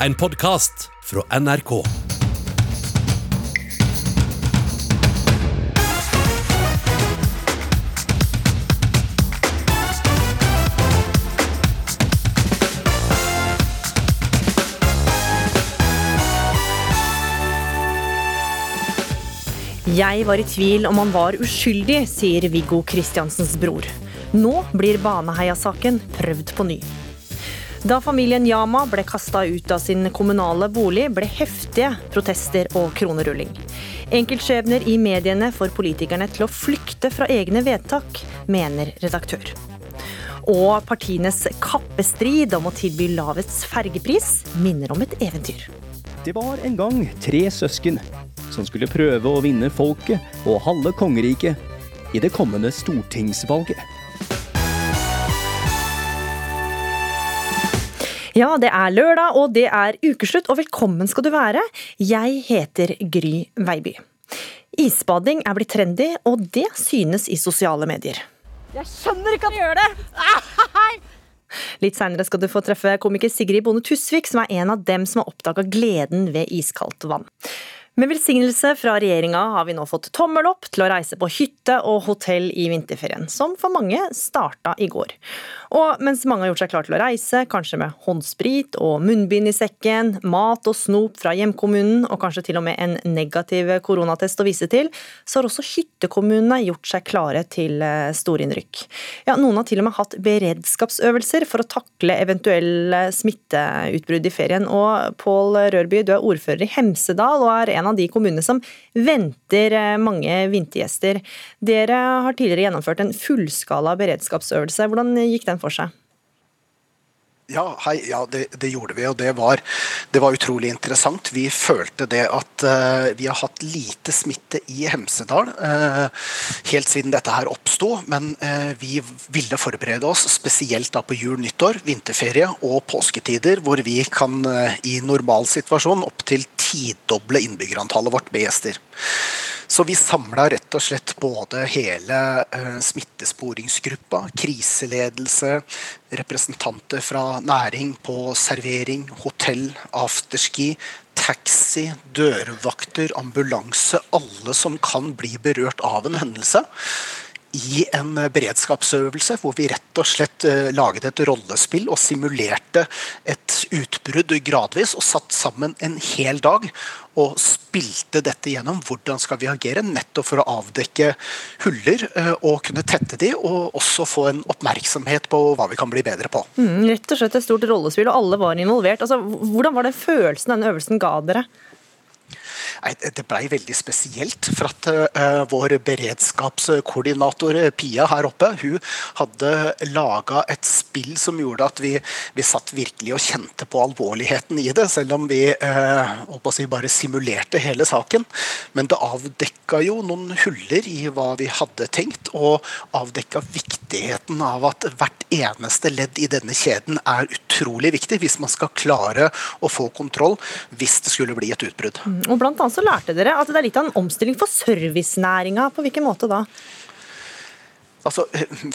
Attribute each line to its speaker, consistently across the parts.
Speaker 1: En podkast fra NRK.
Speaker 2: Jeg var i tvil om han var uskyldig, sier Viggo Kristiansens bror. Nå blir Baneheia-saken prøvd på ny. Da familien Yama ble kasta ut av sin kommunale bolig, ble heftige protester og kronerulling. Enkeltskjebner i mediene får politikerne til å flykte fra egne vedtak, mener redaktør. Og partienes kappestrid om å tilby lavest fergepris minner om et eventyr.
Speaker 3: Det var en gang tre søsken som skulle prøve å vinne folket og halve kongeriket i det kommende stortingsvalget.
Speaker 2: Ja, det er lørdag, og det er ukeslutt, og velkommen skal du være. Jeg heter Gry Veiby. Isbading er blitt trendy, og det synes i sosiale medier.
Speaker 4: Jeg skjønner ikke at du gjør det!
Speaker 2: Litt seinere skal du få treffe komiker Sigrid Bonde Tusvik, som er en av dem som har oppdaga gleden ved iskaldt vann. Med velsignelse fra regjeringa har vi nå fått tommel opp til å reise på hytte og hotell i vinterferien, som for mange starta i går. Og mens mange har gjort seg klar til å reise, kanskje med håndsprit og munnbind i sekken, mat og snop fra hjemkommunen og kanskje til og med en negativ koronatest å vise til, så har også hyttekommunene gjort seg klare til eh, storinnrykk. Ja, noen har til og med hatt beredskapsøvelser for å takle eventuelle smitteutbrudd i ferien. Og Pål Rørby, du er ordfører i Hemsedal og er en av de kommunene som venter eh, mange vintergjester. Dere har tidligere gjennomført en fullskala beredskapsøvelse. Hvordan gikk den for seg?
Speaker 5: Ja, hei, ja det, det, gjorde vi, og det var, det var, utrolig interessant. Vi følte det at uh, vi har hatt lite smitte i Hemsedal uh, helt siden dette her oppsto. Men uh, vi ville forberede oss, spesielt da på jul, nyttår, vinterferie og påsketider, hvor vi kan i normal situasjon opptil tidoble innbyggerantallet vårt med gjester. Så vi samla rett og slett både hele uh, smittesporingsgruppa, kriseledelse, representanter fra næring på servering, hotell, afterski, taxi, dørvakter, ambulanse. Alle som kan bli berørt av en hendelse i en beredskapsøvelse hvor vi rett og slett uh, laget et rollespill og simulerte et utbrudd gradvis og satt sammen en hel dag og spilte dette gjennom. Hvordan skal vi agere? Nettopp for å avdekke huller uh, og kunne tette de, og også få en oppmerksomhet på hva vi kan bli bedre på.
Speaker 2: Mm, rett og slett et stort rollespill, og alle var involvert. Altså, hvordan var det følelsen denne øvelsen ga dere?
Speaker 5: Det blei veldig spesielt. For at uh, vår beredskapskoordinator eh, Pia her oppe, hun hadde laga et spill som gjorde at vi, vi, satt virkelig og kjente på alvorligheten i det, selv om vi uh, si, bare simulerte hele saken. Men det avdekka jo noen huller i hva vi hadde tenkt, og avdekka viktigheten av at hvert eneste ledd i denne kjeden er utrolig viktig hvis man skal klare å få kontroll hvis det skulle bli et utbrudd.
Speaker 2: Og blant annet så lærte dere at det er litt av en omstilling for servicenæringa. På hvilken måte da?
Speaker 5: Altså,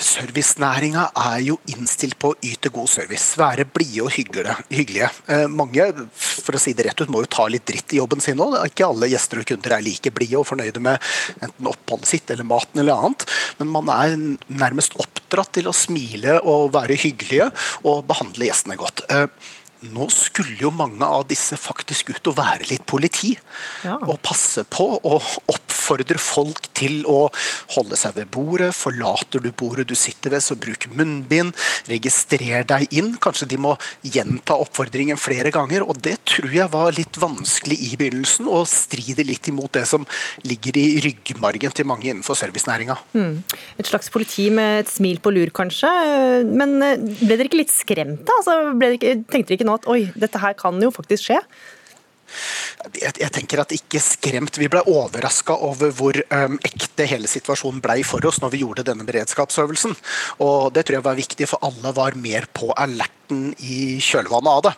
Speaker 5: Servicenæringa er jo innstilt på å yte god service. Være blide og hyggelige. Eh, mange for å si det rett ut, må jo ta litt dritt i jobben sin òg. Ikke alle gjester og kunder er like blide og fornøyde med enten oppholdet sitt eller maten eller annet. Men man er nærmest oppdratt til å smile og være hyggelige og behandle gjestene godt. Nå skulle jo mange av disse faktisk ut og være litt politi. Ja. Og passe på å oppfordre folk til å holde seg ved bordet. Forlater du bordet du sitter ved, så bruk munnbind. Registrer deg inn. Kanskje de må gjenta oppfordringen flere ganger. Og det tror jeg var litt vanskelig i begynnelsen, og strider litt imot det som ligger i ryggmargen til mange innenfor servicenæringa.
Speaker 2: Mm. Et slags politi med et smil på lur, kanskje. Men eh, ble dere ikke litt skremt da? Altså, dere ikke, tenkte dere ikke nå at oi, dette her kan jo faktisk skje?
Speaker 5: Jeg, jeg, tenker at ikke skremt. Vi ble overraska over hvor um, ekte hele situasjonen ble for oss når vi gjorde denne beredskapsøvelsen. Og Det tror jeg var viktig, for alle var mer på alerten i kjølvannet av det.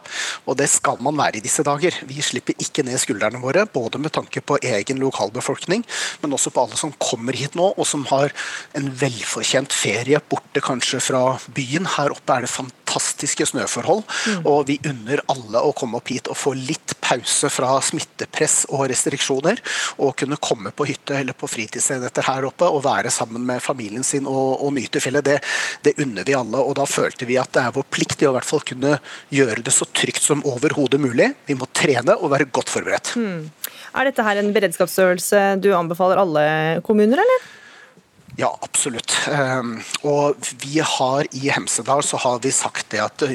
Speaker 5: Og det skal man være i disse dager. Vi slipper ikke ned skuldrene våre, både med tanke på egen lokalbefolkning, men også på alle som kommer hit nå, og som har en velfortjent ferie borte kanskje fra byen. Her oppe er det fantastiske snøforhold, mm. og vi unner alle å komme opp hit og få litt pause fra smittepress og restriksjoner, og kunne komme på hytte eller på fritidsenheter her oppe og være sammen med familien sin og, og nyte fjellet. Det, det, unner vi alle, og da følte vi at det er vår plikt i å hvert fall kunne gjøre det så trygt som overhodet mulig. Vi må trene og være godt forberedt. Hmm.
Speaker 2: Er dette her en beredskapsøvelse du anbefaler alle kommuner, eller?
Speaker 5: Ja, absolutt. Um, og vi har i Hemsedal så har vi sagt det at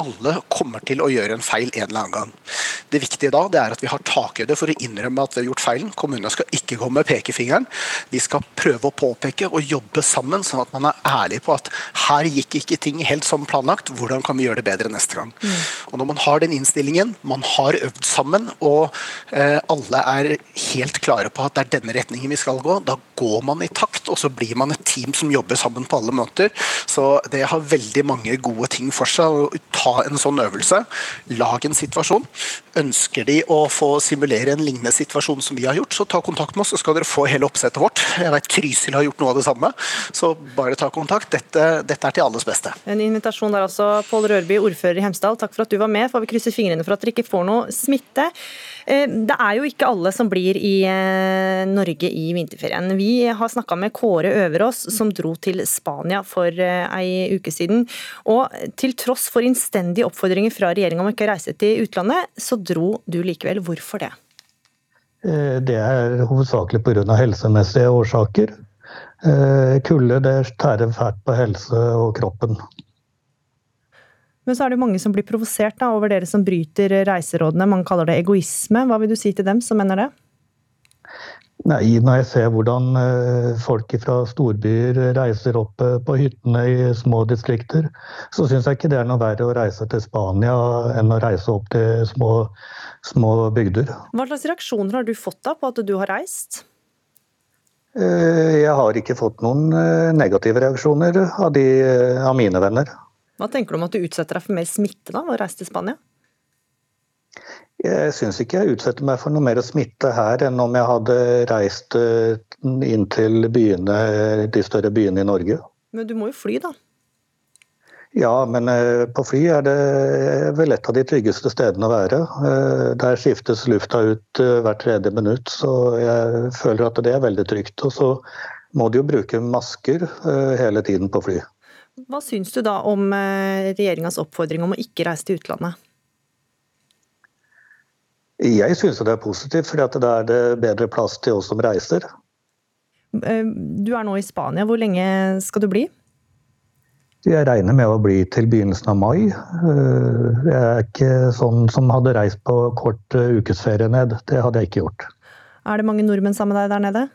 Speaker 5: alle kommer til å gjøre en feil en eller annen gang. Det viktige da det er at vi har takhøyde for å innrømme at vi har gjort feilen. Kommunene skal ikke komme med pekefingeren. Vi skal prøve å påpeke og jobbe sammen, sånn at man er ærlig på at her gikk ikke ting helt som planlagt. Hvordan kan vi gjøre det bedre neste gang? Mm. Og Når man har den innstillingen, man har øvd sammen, og eh, alle er helt klare på at det er denne retningen vi skal gå, da går man i takt, og så blir man et team som jobber sammen på alle måter. Så det har veldig mange gode ting for seg. å ta en sånn øvelse. Lag en situasjon. Ønsker de å få simulere en lignende situasjon som vi har gjort, så ta kontakt med oss, så skal dere få hele oppsettet vårt. Jeg vet Trysil har gjort noe av det samme, så bare ta kontakt. Dette, dette er til alles beste.
Speaker 2: En invitasjon der altså. Pål Rørby, ordfører i Hemsedal, takk for at du var med. Får vi krysse fingrene for at dere ikke får noe smitte. Eh, det er jo ikke alle som blir i eh, Norge i vinterferien. Vi har snakka med Kåre Øverås, som dro til Spania for eh, ei uke siden. Og til tross for innstendige oppfordringer fra regjeringa om ikke å reise til utlandet, så dro du likevel. Hvorfor det?
Speaker 6: Det er hovedsakelig pga. helsemessige årsaker. Kulde det tærer fælt på helse og kroppen.
Speaker 2: Men så er det mange som blir provosert over dere som bryter reiserådene. Man kaller det egoisme. Hva vil du si til dem som mener det?
Speaker 6: Nei, Når jeg ser hvordan eh, folk fra storbyer reiser opp eh, på hyttene i små distrikter, så syns jeg ikke det er noe verre å reise til Spania enn å reise opp til små, små bygder.
Speaker 2: Hva slags reaksjoner har du fått da på at du har reist?
Speaker 6: Eh, jeg har ikke fått noen negative reaksjoner av, de, av mine venner.
Speaker 2: Hva tenker du om at du utsetter deg for mer smitte da, ved å reise til Spania?
Speaker 6: Jeg syns ikke jeg utsetter meg for noe mer smitte her enn om jeg hadde reist eh, inn til byene, de større byene i Norge.
Speaker 2: Men du må jo fly, da?
Speaker 6: Ja, men eh, på fly er det vel et av de tryggeste stedene å være. Eh, der skiftes lufta ut hvert tredje minutt, så jeg føler at det er veldig trygt. Og så må du jo bruke masker hele tiden på fly.
Speaker 2: Hva syns du da om eh, regjeringas oppfordring om å ikke reise til utlandet?
Speaker 6: Jeg syns det er positivt, for da er det bedre plass til oss som reiser.
Speaker 2: Eh, du er nå i Spania. Hvor lenge skal du bli?
Speaker 6: Jeg regner med å bli til begynnelsen av mai. Eh, jeg er ikke sånn som hadde reist på kort ukesferie ned. Det hadde jeg ikke gjort.
Speaker 2: Er det mange nordmenn sammen med deg der nede?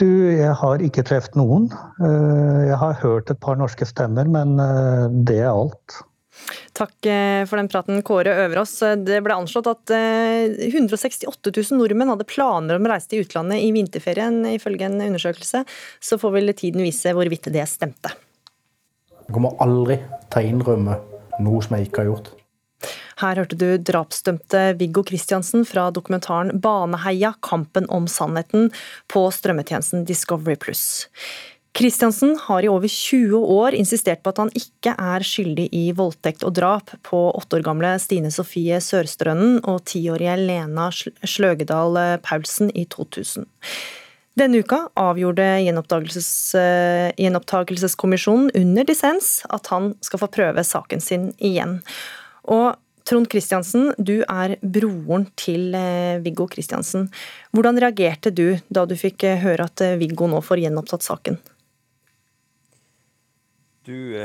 Speaker 6: Du, jeg har ikke truffet noen. Eh, jeg har hørt et par norske stemmer, men eh, det er alt.
Speaker 2: Takk eh, for den praten, Kåre Øverås. Det ble anslått at 168 000 nordmenn hadde planer om å reise til utlandet i vinterferien, ifølge en undersøkelse. Så får vel tiden vise hvorvidt det stemte.
Speaker 7: Jeg kommer aldri til å innrømme noe som jeg ikke har gjort.
Speaker 2: Her hørte du drapsdømte Viggo Kristiansen fra dokumentaren 'Baneheia kampen om sannheten' på strømmetjenesten Discovery Pluss. Kristiansen har i over 20 år insistert på at han ikke er skyldig i voldtekt og drap på åtte år gamle Stine Sofie Sørstrønnen og tiårige Lena Sløgedal Paulsen i 2000. Denne uka avgjorde gjenopptakelses, eh, gjenopptakelseskommisjonen under dissens at han skal få prøve saken sin igjen. Og Trond Kristiansen, du er broren til eh, Viggo Kristiansen. Hvordan reagerte du da du fikk eh, høre at eh, Viggo nå får gjenopptatt saken?
Speaker 8: Du,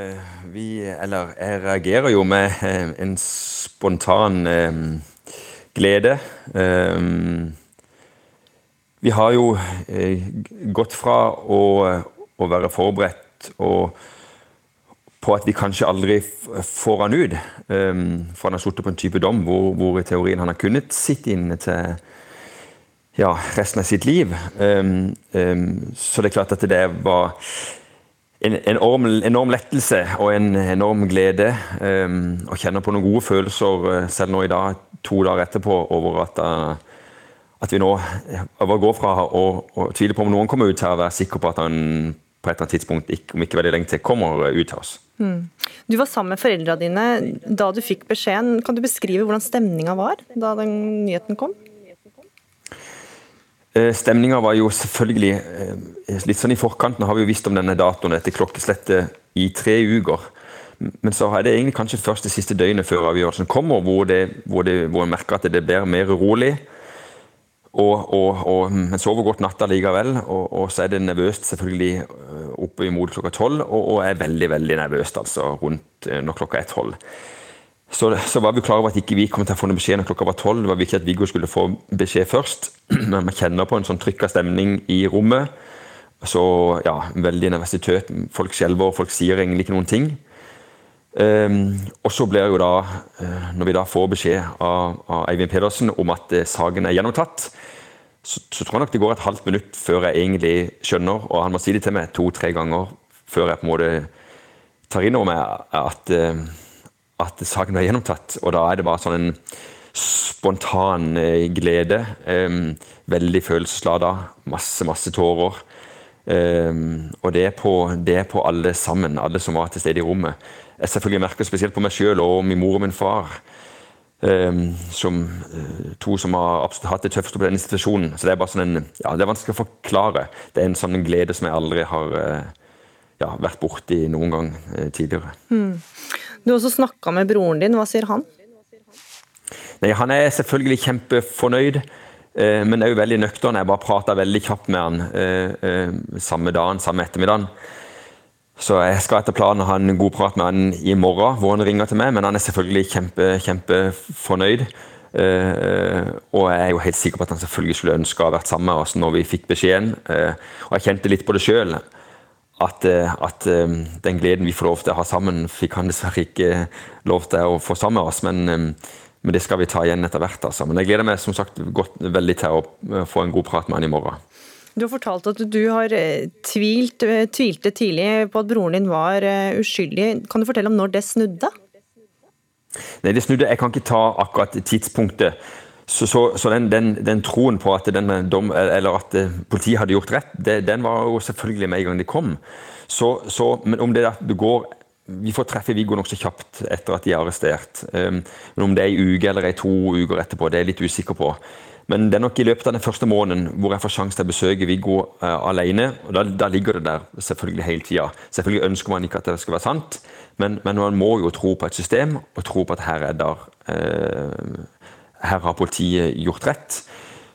Speaker 8: vi Eller jeg reagerer jo med en spontan glede. Vi har jo gått fra å, være forberedt og på at vi kanskje aldri får han ut. For han har sittet på en type dom hvor, hvor, i teorien han har kunnet sitte inne til ja, resten av sitt liv. Så det er klart at det var en enorm, enorm lettelse og en enorm glede. og kjenner på noen gode følelser eh, selv nå i dag, to dager etterpå, over at, uh, at vi nå går fra å, å tvile på om noen kommer ut her, og være sikker på at han på et eller annet tidspunkt, om ikke veldig lenge til, kommer ut til oss. Mm.
Speaker 2: Du var sammen med foreldrene dine da du fikk beskjeden. Kan du beskrive hvordan stemninga var da den nyheten kom?
Speaker 8: Eh, Stemninga var jo selvfølgelig eh, litt sånn i forkant. Nå har vi jo visst om denne datoen, etter klokkeslettet, i tre uker. Men så er det egentlig kanskje først det siste døgnet før avgjørelsen kommer, hvor, det, hvor, det, hvor en merker at det blir mer urolig. Og, og, og, men sover godt natta likevel. Og, og, så er det nervøst selvfølgelig eh, oppe imot klokka tolv, og, er veldig veldig nervøst altså rundt når klokka er tolv. Så, så, var vi klar over at ikke vi kom til å få noen beskjed når klokka var tolv. Det var viktig at Viggo skulle få beskjed først. Men man kjenner på en sånn trykka stemning i rommet. Så ja, veldig nervøsitet. Folk skjelver, folk sier egentlig ikke noen ting. Um, og så blir jo da, uh, når vi da får beskjed av, av Eivind Pedersen om at uh, saken er gjennomtatt, så, så, tror jeg nok det går et halvt minutt før jeg egentlig skjønner, og han må si det til meg to-tre ganger før jeg på en måte tar inn over meg at uh, at saken ble gjennomtatt. Og da er det bare sånn en spontan eh, glede. Veldig følelseslada. Masse, masse tårer. Og det er, på, det er, på, alle sammen, alle som var til stede i rommet. Jeg selvfølgelig merker spesielt på meg sjøl og min mor og min far. Um, som uh, to som har absolutt hatt det tøffeste på denne institusjonen. Så det er bare sånn en, ja, det er vanskelig å forklare. Det er en sånn glede som jeg aldri har uh, ja, vært borti noen gang uh, tidligere. Mm.
Speaker 2: Du har også snakka med broren din, hva sier han?
Speaker 8: Nei, Han er selvfølgelig kjempefornøyd, eh, men jo veldig nøktern. Jeg bare prata veldig kjapt med han eh, eh, samme dagen, samme ettermiddagen. Så jeg skal etter planen ha en god prat med han i morgen, hvor han ringer til meg. Men han er selvfølgelig kjempe, kjempefornøyd. og jeg er jo helt sikker på at han selvfølgelig skulle ønske å ha vært sammen med oss når vi fikk beskjeden. og jeg kjente litt på det sjøl at, eh, at, eh, den gleden vi får lov til å ha sammen, fikk han dessverre ikke lov til å få sammen med oss. Men, eh, men det skal vi ta igjen etter hvert. Altså. Men jeg gleder meg som sagt godt, veldig til å få en god prat med han i morgen.
Speaker 2: Du har fortalt at du har tvilt, tvilte tidlig på at broren din var uskyldig. Kan du fortelle om når det snudde?
Speaker 8: Nei, det snudde. Jeg kan ikke ta akkurat tidspunktet. Så, så, så den, den, den, troen på at, dom, at, eh, politiet hadde gjort rett, det, den var jo selvfølgelig med en gang de kom. Så, men om det at du går Vi får treffe Viggo nokså kjapt etter at de er arrestert. Um, men om det er en uke eller er to uker etterpå, det er jeg litt usikker på. Men det er nok i løpet av den første måneden hvor jeg får sjanse til å besøke Viggo uh, alene. og da, da, ligger det der selvfølgelig hele tida. Selvfølgelig ønsker man ikke at det skal være sant, men, men man må jo tro på et system og tro på at her er der uh, her har politiet gjort rett.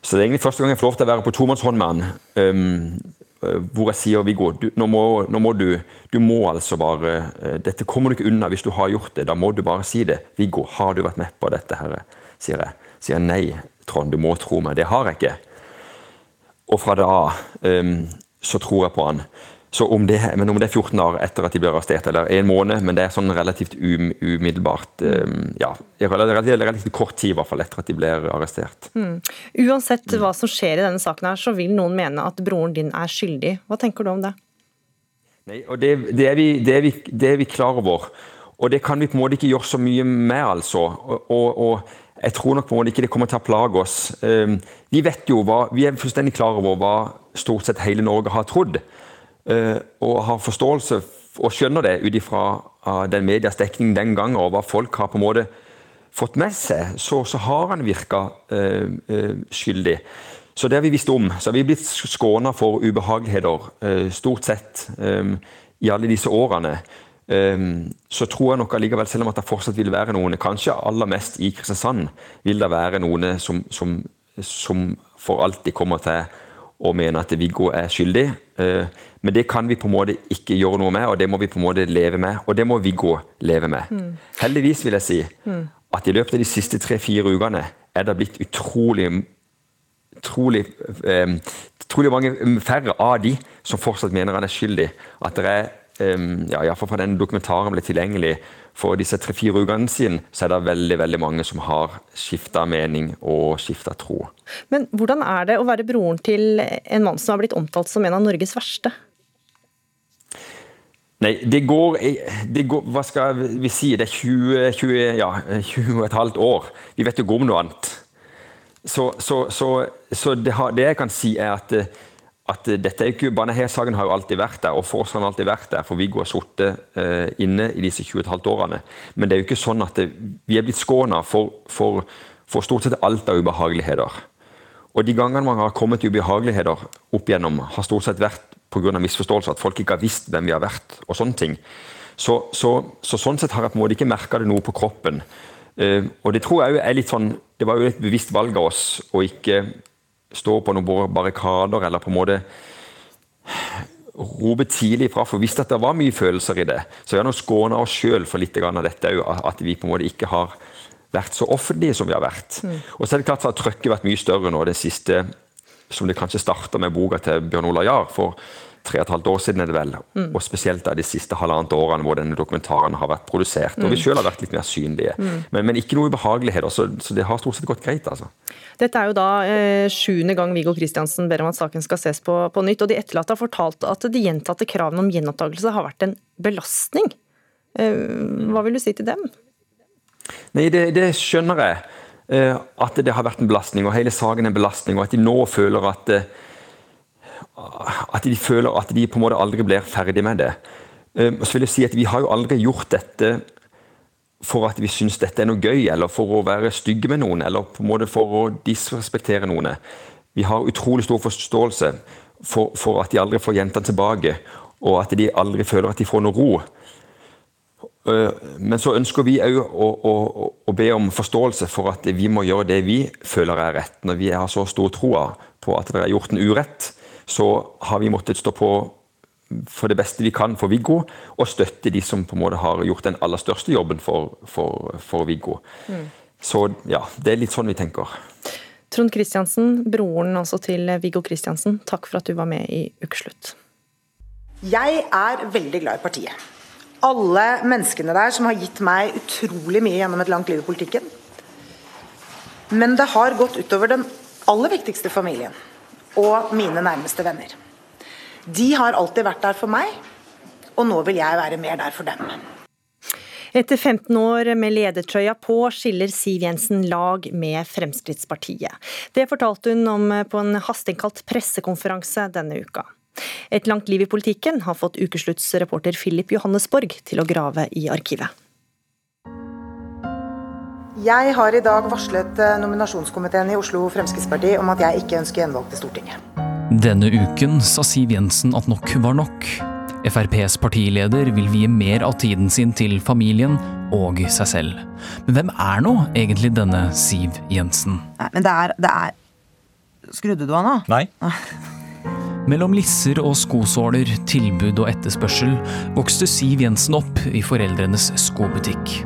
Speaker 8: Så det er egentlig første gang jeg får lov til å være på tomannshånd med han. Um, hvor jeg sier Viggo, du, nå, må, nå må du Du må altså bare uh, Dette kommer du ikke unna hvis du har gjort det. Da må du bare si det. Viggo, har du vært med på dette? her? Sier jeg. Sier jeg nei, Trond, du må tro meg. Det har jeg ikke. Og fra da um, så tror jeg på han. Så om det, men om det er 14 dager etter at de ble arrestert, eller en måned, men det er sånn relativt umiddelbart um, ja, relativt, relativt kort tid i hvert fall etter at de ble arrestert. Mm.
Speaker 2: Uansett hva som skjer i denne saken, her, så vil noen mene at broren din er skyldig. Hva tenker du om det?
Speaker 8: Nei, og det, det, er vi, det, er vi, det, er vi, klar over. Og det kan vi på en måte ikke gjøre så mye med, altså. Og, og, og jeg tror nok på en måte ikke det kommer til å plage oss. Um, vi vet jo hva, vi er fullstendig klar over hva stort sett hele Norge har trodd. Eh, og har forståelse og skjønner det ut ifra den medias dekning den gangen, og hva folk har på en måte fått med seg, så, så har han virka uh, uh, skyldig. Så det har vi visst om. Så har vi blitt skåna for ubehageligheter, stort sett, i alle disse årene. Så tror jeg nok allikevel, selv om at det fortsatt vil være noen, kanskje aller mest i Kristiansand, vil det være noen som, som, som for alltid kommer til å mene at Viggo er skyldig. Men det kan vi på en måte ikke gjøre noe med, og det må vi på en måte leve med. Og det må vi gå leve med. Mm. Heldigvis vil jeg si mm. at i løpet av de siste tre-fire ukene er det blitt utrolig utrolig, um, utrolig mange færre av de som fortsatt mener han er skyldig. At det er um, ja, iallfall fra den dokumentaren ble tilgjengelig for disse tre-fire ukene siden, så er det veldig veldig mange som har skifta mening og skifta tro.
Speaker 2: Men hvordan er det å være broren til en mann som har blitt omtalt som en av Norges verste?
Speaker 8: Nei, det går, det går, Hva skal vi si? Det er 20, 20, ja, 20 og et halvt år. Vi vet jo ikke om noe annet. Så, så, så, så det, har, det, jeg kan si, er at, at dette er ikke, Baneheia-saken har jo alltid vært der, og Forsvaret har alltid vært der, for Viggo har sittet uh, inne i disse 20 og et halvt årene. Men det er jo ikke sånn at det, vi er blitt skåna for, for, for stort sett alt av ubehageligheter. Og de gangene man har kommet i ubehageligheter opp igjennom, har stort sett vært pga. misforståelser, at folk ikke har visst hvem vi har vært. og sånne ting. Så, så, så sånn sett har jeg på en måte ikke merka det noe på kroppen. Uh, og det tror jeg er litt sånn, det var jo et bevisst valg av oss å ikke stå på noen barrikader eller på en måte rope tidlig ifra, for vi visste at det var mye følelser i det. Så vi har nå skåna oss sjøl for litt av dette at vi på en måte ikke har vært så offentlige som vi har vært. Mm. Og så er det klart at Trøkket vært mye større nå det siste, som det kanskje starta med boka til Bjørn Ola Jahr. for tre og et halvt år siden, er det vel. Mm. Og spesielt de siste halvannet årene hvor denne dokumentaren har vært produsert. Og vi selv sjøl har vært litt mer synlige. Mm. Men, men, ikke noe ubehageligheter, så, så, det har stort sett gått greit. altså.
Speaker 2: Dette er jo da eh, sjuende gang Viggo Kristiansen ber om at saken skal ses på, på nytt. Og de etterlatte har fortalt at de gjentatte kravene om gjenopptakelse har vært en belastning. Eh, hva vil du si til dem?
Speaker 8: Nei, det, det skjønner jeg. Eh, at det har vært en belastning, og hele saken er en belastning. Og at de nå føler at eh, at de føler at de på en måte aldri blir ferdig med det. Ehm, så vil jeg si at Vi har jo aldri gjort dette for at vi syns dette er noe gøy, eller for å være stygge med noen, eller på en måte for å disrespektere noen. Vi har utrolig stor forståelse for, for at de aldri får jentene tilbake, og at de aldri føler at de får noe ro. Ehm, men så ønsker vi òg å, å, å, be om forståelse for at vi må gjøre det vi føler er rett, når vi har så stor tro på at det er gjort en urett så har vi måttet stå på for det beste vi kan for Viggo, og støtte de som på en måte har gjort den aller største jobben for, for, for Viggo. Mm. Så ja, det er litt sånn vi tenker.
Speaker 2: Trond Kristiansen, broren altså til Viggo Kristiansen, takk for at du var med i Ukeslutt.
Speaker 9: Jeg er veldig glad i partiet. Alle menneskene der som har gitt meg utrolig mye gjennom et langt liv i politikken. Men det har gått utover den aller viktigste familien og mine nærmeste venner. De har alltid vært der for meg, og nå vil jeg være mer der for dem.
Speaker 2: Etter 15 år med ledertrøya på, skiller Siv Jensen lag med Fremskrittspartiet. Det fortalte hun om på en hasteinnkalt pressekonferanse denne uka. Et langt liv i politikken har fått ukesluttsreporter Philip Johannesborg til å grave i arkivet.
Speaker 9: Jeg har i dag varslet eh, nominasjonskomiteen i Oslo Fremskrittsparti om at jeg ikke ønsker gjenvalg til Stortinget.
Speaker 10: Denne uken sa Siv Jensen at nok var nok. FrPs partileder vil vie mer av tiden sin til familien og seg selv. Men hvem er nå egentlig denne Siv Jensen?
Speaker 9: Nei, men det er, det er Skrudde du av nå?
Speaker 10: Nei. Mellom lisser og skosåler, tilbud og etterspørsel vokste Siv Jensen opp i foreldrenes skobutikk.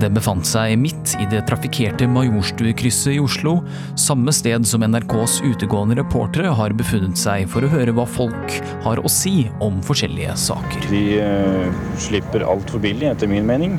Speaker 10: Den befant seg midt i det trafikkerte Majorstuekrysset i Oslo, samme sted som NRKs utegående reportere har befunnet seg for å høre hva folk har å si om forskjellige saker.
Speaker 11: De uh, slipper altfor billig, etter min mening.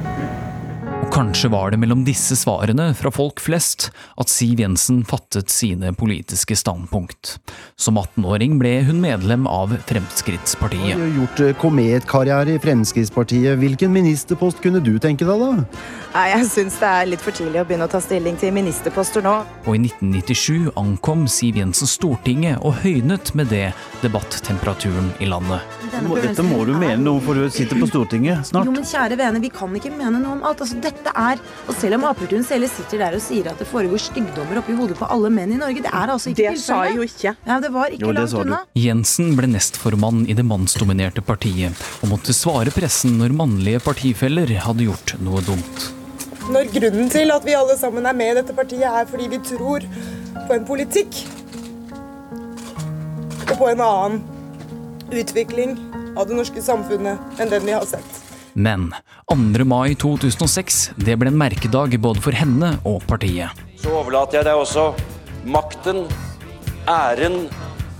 Speaker 10: Og kanskje var det mellom disse svarene fra folk flest at Siv Jensen fattet sine politiske standpunkt. Som 18-åring ble hun medlem av Fremskrittspartiet.
Speaker 12: Du har gjort eh, kometkarriere i Fremskrittspartiet. Hvilken ministerpost kunne du tenke deg, da?
Speaker 9: Nei, Jeg syns det er litt for tidlig å begynne å ta stilling til ministerposter nå.
Speaker 10: Og i 1997 ankom Siv Jensen Stortinget og høynet med det debattemperaturen i landet.
Speaker 12: Dette må du mene noe for du sitter på Stortinget snart.
Speaker 9: Jo, men kjære vene, vi kan ikke mene noe om alt. Altså, dette er Og selv om Apertun selv sitter der og sier at det foregår styggdommer oppi hodet på alle menn i Norge, det er altså ikke
Speaker 4: tilfellet. Det sa jeg jo ikke.
Speaker 9: Ja, det var ikke jo, det langt unna.
Speaker 10: Jensen ble nestformann i det mannsdominerte partiet, og måtte svare pressen når mannlige partifeller hadde gjort noe dumt.
Speaker 13: Når grunnen til at vi alle sammen er med i dette partiet, er fordi vi tror på en politikk og på en annen utvikling av det norske samfunnet enn den vi har sett.
Speaker 10: Men 2. mai 2006 det ble en merkedag både for henne og partiet.
Speaker 14: Så overlater jeg deg også makten, æren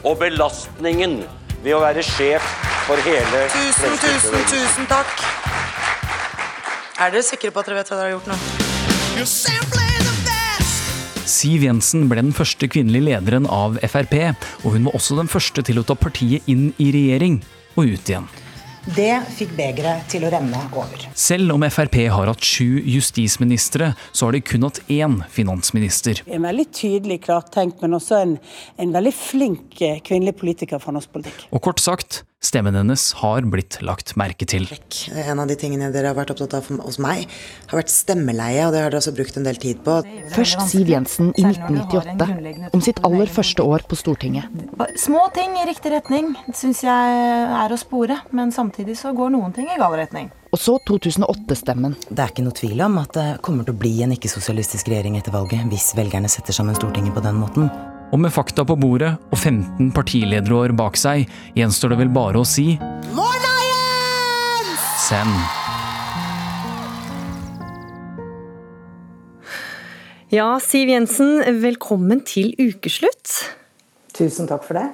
Speaker 14: og belastningen ved å være sjef for hele
Speaker 9: Tusen, tusen, tusen takk. Er dere sikre på at dere vet hva dere har gjort nå?
Speaker 10: Siv Jensen ble den første kvinnelige lederen av Frp, og hun var også den første til å ta partiet inn i regjering og ut igjen.
Speaker 9: Det fikk begeret til å renne over.
Speaker 10: Selv om Frp har hatt sju justisministre, så har de kun hatt én finansminister.
Speaker 15: En veldig tydelig, klartenkt, men også en, en veldig flink eh, kvinnelig politiker fra norsk politikk.
Speaker 10: Og kort sagt, Stemmen hennes har blitt lagt merke til.
Speaker 9: En av de tingene dere har vært opptatt av hos meg, har vært stemmeleie, og det har dere også brukt en del tid på.
Speaker 16: Først Siv Jensen i 1998, om sitt aller første år på Stortinget.
Speaker 17: Små ting i riktig retning syns jeg er å spore, men samtidig så går noen ting i gal retning.
Speaker 16: Og så 2008-stemmen.
Speaker 9: Det er ikke noe tvil om at det kommer til å bli en ikke-sosialistisk regjering etter valget, hvis velgerne setter sammen Stortinget på den måten.
Speaker 10: Og med fakta på bordet og 15 partilederår bak seg, gjenstår det vel bare å si
Speaker 9: Morna, Jens!
Speaker 10: Send.
Speaker 2: Ja, Siv Jensen, velkommen til ukeslutt.
Speaker 9: Tusen takk for det.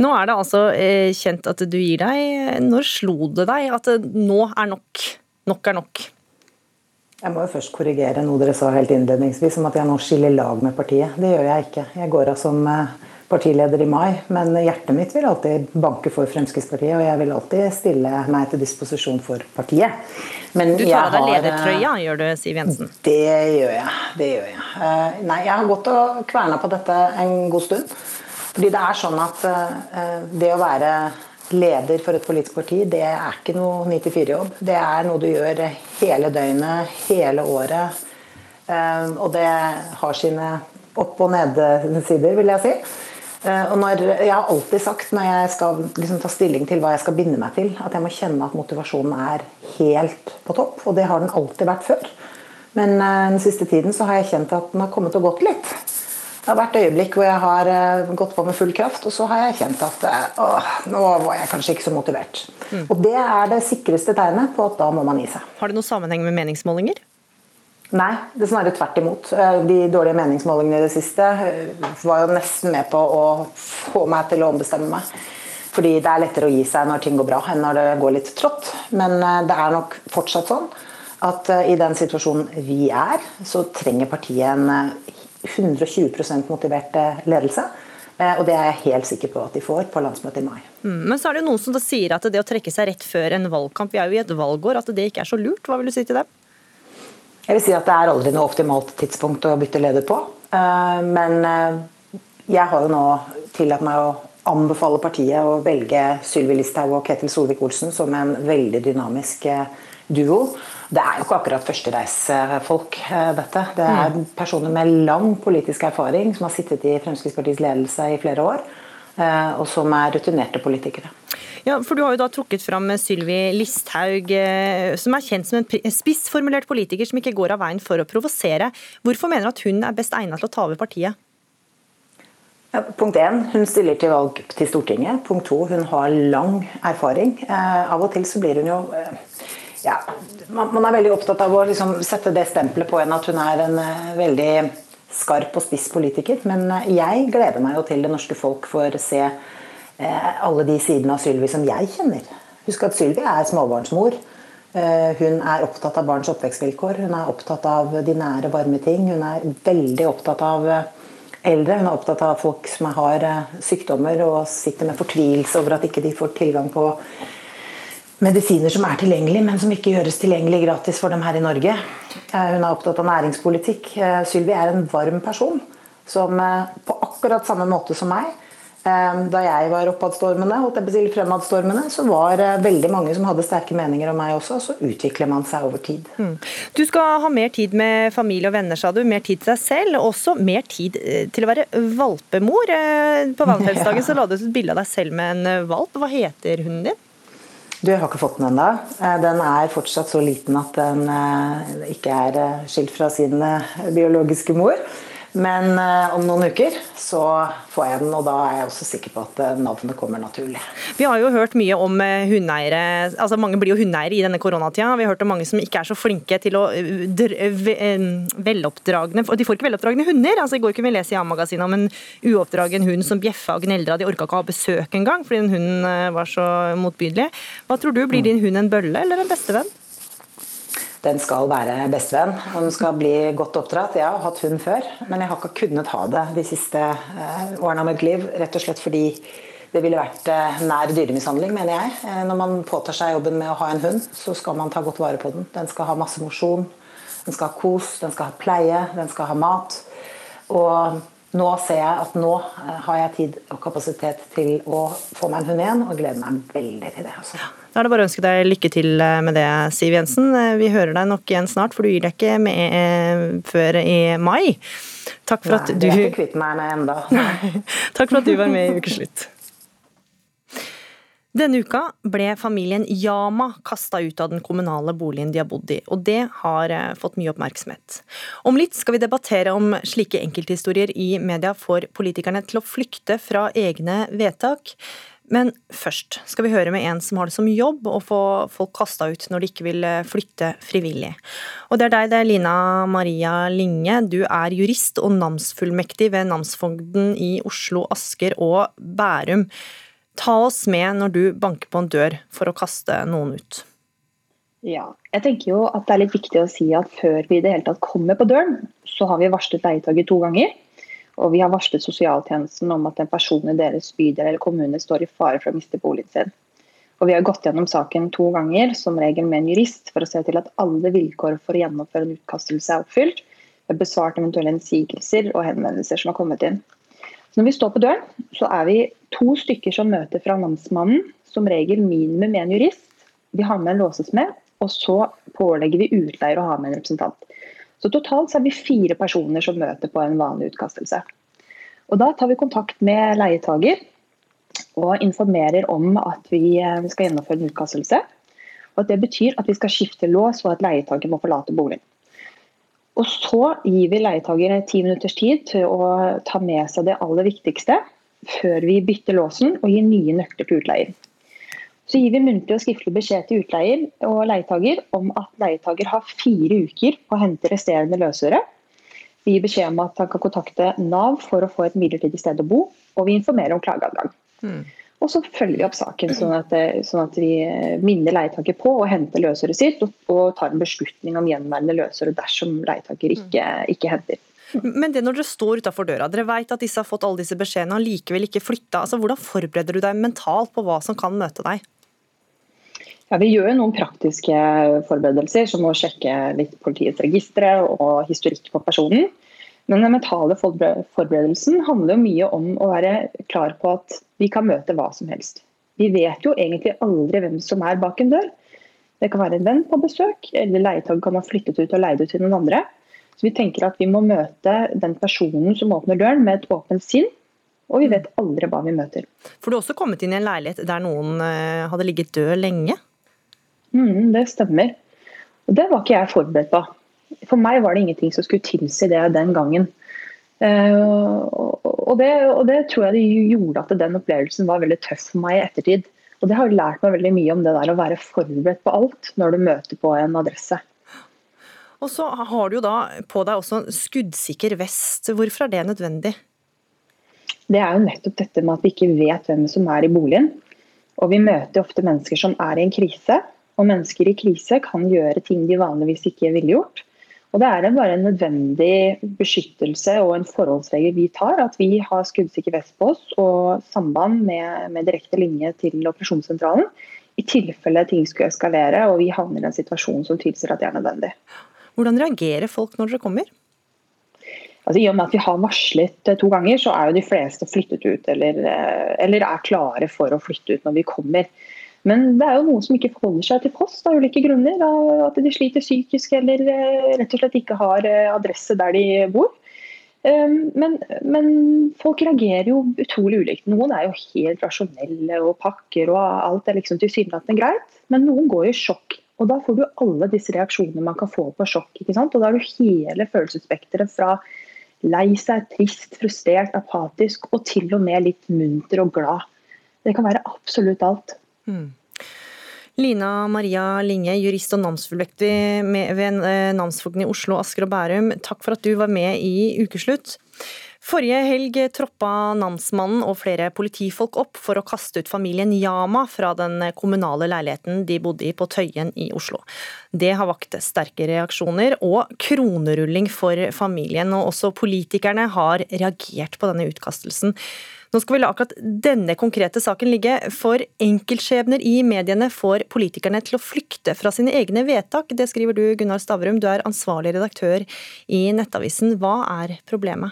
Speaker 2: Nå er det altså eh, kjent at du gir deg. Når slo det deg at nå er nok? Nok er nok?
Speaker 9: Jeg må jo først korrigere noe dere sa helt innledningsvis om at jeg nå skiller lag med partiet. Det gjør jeg ikke. Jeg går av som eh, partileder i mai, men hjertet mitt vil alltid banke for Fremskrittspartiet, og jeg vil alltid stille meg til disposisjon for partiet.
Speaker 2: Men du tar av deg ledertrøya, gjør du, Siv Jensen?
Speaker 9: Det gjør jeg. Det gjør jeg. Eh, nei, jeg har gått og kverna på dette en god stund. Fordi det er sånn at eh, det å være leder for et politisk parti, det er ikke noe 9-4-jobb. Det er noe du gjør hele døgnet, hele året. Ehm, og det har sine opp- og nedsider, vil jeg si. Ehm, og når, jeg har alltid sagt når jeg skal liksom ta stilling til hva jeg skal binde meg til, at jeg må kjenne at motivasjonen er helt på topp. Og det har den alltid vært før. Men eh, den siste tiden så har jeg kjent at den har kommet og gått litt. Det har vært øyeblikk hvor jeg har eh, gått på med full kraft, og så har jeg kjent at eh, åh, nå var jeg kanskje ikke så motivert. Mm. Og Det er det sikreste tegnet på at da må man gi seg.
Speaker 2: Har det noe sammenheng med meningsmålinger?
Speaker 9: Nei, det er snarere tvert imot. Eh, de dårlige meningsmålingene i det siste var jo nesten med på å få meg til å ombestemme meg. Fordi det er lettere å gi seg når ting går bra, enn når det går litt trått. Men det er nok fortsatt sånn at i den situasjonen vi er, så trenger partiet en 120% motivert ledelse. Eh, og det er jeg helt sikker på at de får på landsmøtet i mai.
Speaker 2: Mm, men så er det noen som sier at det å trekke seg rett før en valgkamp, vi er jo i et valgår, at det ikke er så lurt. Hva vil du si til dem?
Speaker 9: Jeg vil si at det er aldri noe optimalt tidspunkt å bytte leder på. Eh, men eh, jeg har jo nå tillatt meg å anbefale partiet å velge Sylvi Listhaug og Ketil Solvik-Olsen som en veldig dynamisk duo. Det er jo ikke akkurat førstereisefolk, eh, dette. Det er mm. personer med lang politisk erfaring som har sittet i Fremskrittspartiets ledelse i flere år, eh, og som er rutinerte politikere.
Speaker 2: Ja, for Du har jo da trukket fram Sylvi Listhaug, eh, som er kjent som en spissformulert politiker som ikke går av veien for å provosere. Hvorfor mener du at hun er best egnet til å ta over partiet?
Speaker 9: Ja, punkt 1, Hun stiller til valg til Stortinget. Punkt 2, Hun har lang erfaring. Av og til så blir hun jo ja, man er veldig opptatt av å liksom sette det stempelet på henne at hun er en uh, veldig skarp og spiss politiker. Men uh, jeg gleder meg jo til det norske folk får se uh, alle de sidene av Sylvi som jeg kjenner. Husk at Sylvi er småbarnsmor. Hun er opptatt av barns oppvekstvilkår. Hun er opptatt av de nære, varme ting. Hun er veldig opptatt av eldre. Hun er opptatt av folk som har sykdommer og sitter med fortvilelse over at ikke de får tilgang på medisiner som er tilgjengelig, men som ikke gjøres tilgjengelig gratis for dem her i Norge. Eh, hun er opptatt av næringspolitikk. Eh, Sylvi er en varm person som eh, på akkurat samme måte som meg da jeg var oppadstormende, holdt jeg på å fremadstormende, så var det veldig mange som hadde sterke meninger om meg også. Så utvikler man seg over tid. Mm.
Speaker 2: Du skal ha mer tid med familie og venner, sa du. Mer tid til deg selv. Og også mer tid til å være valpemor. På valentinsdagen så la du ut et bilde av deg selv med en valp. Hva heter hunden din?
Speaker 9: Du, har ikke fått den ennå. Eh, den er fortsatt så liten at den eh, ikke er eh, skilt fra sin biologiske mor. Men uh, om noen uker så får jeg den, og da er jeg også sikker på at uh, navnet kommer naturlig.
Speaker 2: Vi har jo hørt mye om hundeeiere. altså Mange blir jo hundeeiere i denne koronatida. Vi har hørt om mange som ikke er så flinke til å veloppdragne De får ikke veloppdragne hunder. altså I går kunne vi lese i A-magasinet om en uoppdragen hund som bjeffa og gneldra. De orka ikke å ha besøk engang fordi den hunden var så motbydelig. Hva tror du, blir din hund en bølle eller en bestevenn?
Speaker 9: Den skal være bestevenn. Og den skal bli godt oppdratt. Jeg har hatt hund før, men jeg har ikke kunnet ha det de siste eh, årene av mitt liv. Rett og slett fordi det ville vært eh, nær dyremishandling, mener jeg. Eh, når man påtar seg jobben med å ha en hund, så skal man ta godt vare på den. Den skal ha masse mosjon, den skal ha kos, den skal ha pleie, den skal ha mat. Og nå ser jeg at nå har jeg tid og kapasitet til å få meg en hund igjen, og gleder meg veldig til det. Altså.
Speaker 2: Da er det bare å ønske deg lykke til eh, med det, Siv Jensen. Eh, vi hører deg nok igjen snart, for du gir deg ikke med eh, før i mai.
Speaker 9: Takk for Nei, at du... Jeg er ikke kvitt meg enda.
Speaker 2: Takk for at du var med i Ukeslutt. Denne uka ble familien Yama kasta ut av den kommunale boligen de har bodd i, og det har fått mye oppmerksomhet. Om litt skal vi debattere om slike enkelthistorier i media får politikerne til å flykte fra egne vedtak. Men først skal vi høre med en som har det som jobb å få folk kasta ut når de ikke vil eh, flytte frivillig. Og det er deg, det er Lina Maria Linge. Du er jurist og namsfullmektig ved namsfogden i Oslo, Asker og Bærum. Ta oss med når du banker på en dør for å kaste noen ut.
Speaker 14: Ja, jeg tenker jo at det er litt viktig å si at før vi i det hele tatt kommer på døren, så har vi varslet leietaker to ganger. Og vi har varslet sosialtjenesten om at en person i deres bydel eller kommune står i fare for å miste boligen sin. Og vi har gått gjennom saken to ganger, som regel med en jurist, for å se til at alle vilkår for å gjennomføre en utkastelse er oppfylt. Vi har besvart eventuelle innsigelser og henvendelser som har kommet inn. Så når vi står på døren, så er vi to stykker som møter fra namsmannen, som regel minimum med en jurist. Vi har med en låsesmed, og så pålegger vi utleier å ha med en representant. Så totalt så er vi fire personer som møter på en vanlig utkastelse. Og Da tar vi kontakt med leietager og informerer om at vi eh, skal gjennomføre en utkastelse. Og at Det betyr at vi skal skifte lås og at leietager må forlate boligen. Og Så gir vi leietager ti minutters tid til å ta med seg det aller viktigste før vi bytter låsen og gir nye nøkler til utleier. Så gir vi muntlig og skriftlig beskjed til utleier og leietager om at leietager har fire uker på å hente resterende løsøre. Vi gir beskjed om at han kan kontakte Nav for å få et midlertidig sted å bo, og vi informerer om klageadgang. Mm. Og så følger vi opp saken, sånn at, sånn at vi minner leietaker på å hente løsøret sitt, og, og tar en beslutning om gjenværende løsøre dersom leietaker ikke, ikke henter.
Speaker 2: Men det når dere står utafor døra, dere vet at disse har fått alle disse beskjedene og likevel ikke flytta. Altså, hvordan forbereder du deg mentalt på hva som kan møte deg?
Speaker 14: Ja, Vi gjør noen praktiske forberedelser, som å sjekke litt politiets registre og historikk på personen. Men den mentale forberedelsen handler mye om å være klar på at vi kan møte hva som helst. Vi vet jo egentlig aldri hvem som er bak en dør. Det kan være en venn på besøk, eller leietag kan ha flyttet ut og leid ut til noen andre. Så vi tenker at vi må møte den personen som åpner døren med et åpent sinn. Og vi vet aldri hva vi møter.
Speaker 2: For du har også kommet inn i en leilighet der noen eh, hadde ligget død lenge?
Speaker 14: Mm, det stemmer. Og det var ikke jeg forberedt på. For meg var det ingenting som skulle tilsi det den gangen. Uh, og, det, og, det, tror jeg det gjorde at den opplevelsen var veldig tøff for meg i ettertid. Og det har lært meg veldig mye om det der å være forberedt på alt når du møter på en adresse.
Speaker 2: Og så har du jo da på deg også skuddsikker vest. Hvorfor er det nødvendig?
Speaker 14: Det er jo nettopp dette med at vi ikke vet hvem som er i boligen. Og vi møter ofte mennesker som er i en krise, og mennesker i krise kan gjøre ting de vanligvis ikke ville gjort. Og Det er bare en nødvendig beskyttelse og en forholdsregel vi tar. At vi har skuddsikker vest på oss og samband med, med direkte linje til operasjonssentralen. I tilfelle ting skulle eskalere og vi havner i en situasjon som tilsier at det er nødvendig.
Speaker 2: Hvordan reagerer folk når dere kommer?
Speaker 14: Altså, I og med at vi har varslet to ganger, så er jo de fleste flyttet ut eller, eh, eller er klare for å flytte ut når vi kommer. Men det er jo noen som ikke forholder seg til post av ulike grunner. At de sliter psykisk eller eh, rett og slett ikke har eh, adresse der de bor. Ehm, men, men, folk reagerer jo utrolig ulikt. Noen er jo helt rasjonelle og pakker og alt er liksom tilsynelatende greit. Men noen går i sjokk. Og da får du alle disse reaksjonene man kan få på sjokk. ikke sant? Og da har du hele følelsesspekteret fra Lei seg, trist, frustrert, apatisk og til og med litt munter og glad. Det kan være absolutt alt.
Speaker 2: Mm. Lina Maria Linge, jurist og namsfullmektig ved eh, namsfogden i Oslo, Asker og Bærum. Takk for at du var med i Ukeslutt. Forrige helg troppa namsmannen og flere politifolk opp for å kaste ut familien Yama fra den kommunale leiligheten de bodde i på Tøyen i Oslo. Det har vakt sterke reaksjoner og kronerulling for familien, og også politikerne har reagert på denne utkastelsen. Nå skal vi la akkurat denne konkrete saken ligge, for enkeltskjebner i mediene får politikerne til å flykte fra sine egne vedtak. Det skriver du, Gunnar Stavrum, du er ansvarlig redaktør i Nettavisen. Hva er problemet?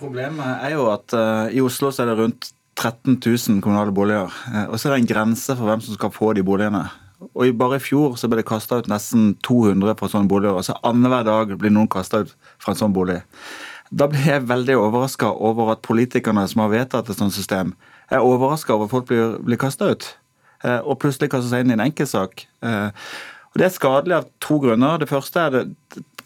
Speaker 18: Problemet er jo at uh, i Oslo så er det rundt 13 000 kommunale boliger. Uh, og så er det en grense for hvem som skal få de boligene. Og Bare i fjor så ble det kasta ut nesten 200 fra sånne boliger. Altså Annenhver dag blir noen kasta ut fra en sånn bolig. Da blir jeg veldig overraska over at politikerne som har vedtatt et sånt system, er overraska over at folk blir, blir kasta ut. Uh, og plutselig kaster seg inn i en enkeltsak. Og Det er skadelig av to grunner. Det første er det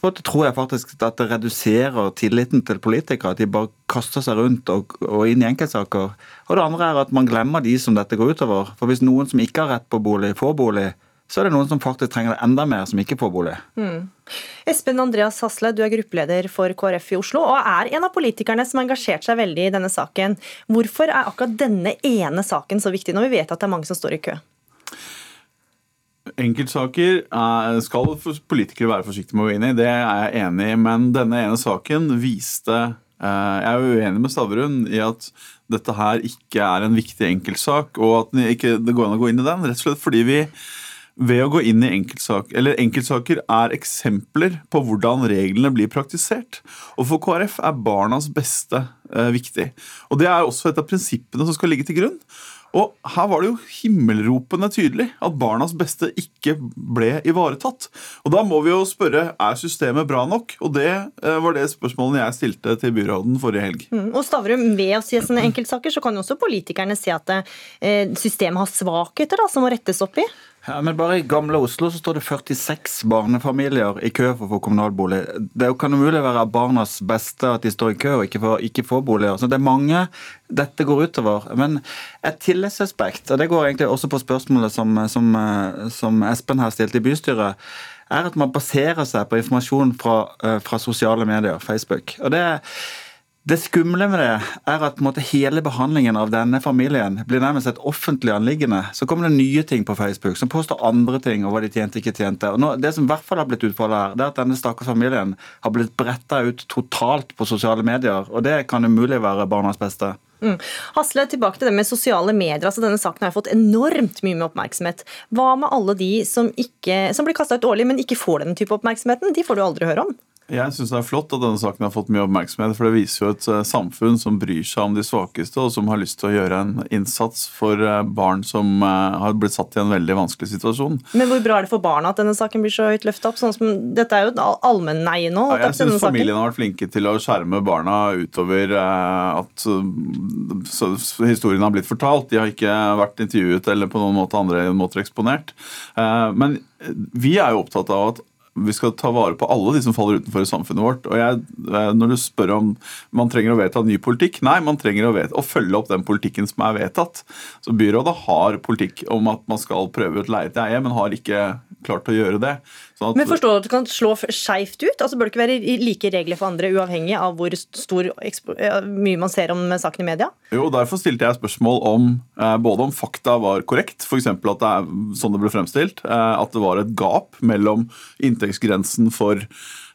Speaker 18: måte tror jeg faktisk at det reduserer tilliten til politikere. At de bare kaster seg rundt og, og inn i enkeltsaker. Og det andre er at man glemmer de som dette går utover. For hvis noen som ikke har rett på bolig, får bolig, så er det noen som faktisk trenger det enda mer, som ikke får bolig. Mm.
Speaker 2: Espen Andreas Hasle, du er gruppeleder for KrF i Oslo, og er en av politikerne som har engasjert seg veldig i denne saken. Hvorfor er akkurat denne ene saken så viktig, når vi vet at det er mange som står i kø?
Speaker 19: Enkeltsaker skal politikere være forsiktige med å gå inn i, det er jeg enig i. Men denne ene saken viste eh, Jeg er uenig med Stavrun i at dette her ikke er en viktig enkeltsak, og at det ikke går an å gå inn i den. Rett og slett fordi vi ved å gå inn i enkeltsaker. eller enkeltsaker er eksempler på hvordan reglene blir praktisert. Og For KrF er barnas beste eh, viktig. Og Det er også et av prinsippene som skal ligge til grunn. Og her var det jo himmelropende tydelig at barnas beste ikke ble ivaretatt. Og da må vi jo spørre er systemet bra nok? Og det eh, var det spørsmålet jeg stilte til byråden forrige helg.
Speaker 2: Mm, og Stavrum, ved å si sånne enkeltsaker, så kan jo også politikerne se at eh, systemet har svakheter som må rettes opp i?
Speaker 18: Ja, men Bare i gamle Oslo så står det 46 barnefamilier i kø for å få kommunalbolig. Det kan umulig være barnas beste at de står i kø og ikke får, ikke får boliger. Så Det er mange dette går utover. Men et tillitsaspekt, og det går egentlig også på spørsmålet som, som, som Espen har stilt i bystyret, er at man baserer seg på informasjon fra, eh, fra sosiale medier, Facebook. Og det er det skumle med det er at måte, hele behandlingen av denne familien blir nærmest et offentlig anliggende. Så kommer det nye ting på Facebook som påstår andre ting og hva de tjente ikke tjente. Og det som i hvert fall har blitt utfallet her, det er at denne stakkars familien har blitt bretta ut totalt på sosiale medier. Og det kan umulig være barnas beste.
Speaker 2: Mm. Hasle, tilbake til det med sosiale medier. altså Denne saken har fått enormt mye med oppmerksomhet. Hva med alle de som, ikke, som blir kasta ut årlig, men ikke får denne type oppmerksomheten? De får du aldri høre om.
Speaker 19: Jeg syns det er flott at denne saken har fått mye oppmerksomhet. For det viser jo et eh, samfunn som bryr seg om de svakeste, og som har lyst til å gjøre en innsats for eh, barn som eh, har blitt satt i en veldig vanskelig situasjon.
Speaker 2: Men hvor bra er det for barna at denne saken blir så høyt løfta opp? Sånn som, dette er jo et allmenneie nå.
Speaker 19: Ja, jeg syns familien har vært flinke til å skjerme barna utover at historien har blitt fortalt. De har ikke vært intervjuet eller på noen måte andre måter eksponert. Men vi er jo opptatt av at vi skal ta vare på alle de som faller utenfor i samfunnet vårt. Og jeg, eh, Når du spør om man trenger å vedta ny politikk Nei, man trenger å, vedta, å, følge opp den politikken som er vedtatt. Så Byrådet har politikk om at man skal prøve ut leie til eie, men har ikke klart å gjøre det.
Speaker 2: Sånn at, men forstår du at du kan slå skeivt ut? Altså Bør det ikke være like regler for andre, uavhengig av hvor stor, mye man ser om saken i media?
Speaker 19: Jo, Derfor stilte jeg spørsmål om eh, både om fakta var korrekt, f.eks. at det er sånn det ble fremstilt, eh, at det var et gap mellom inntektsgrensen for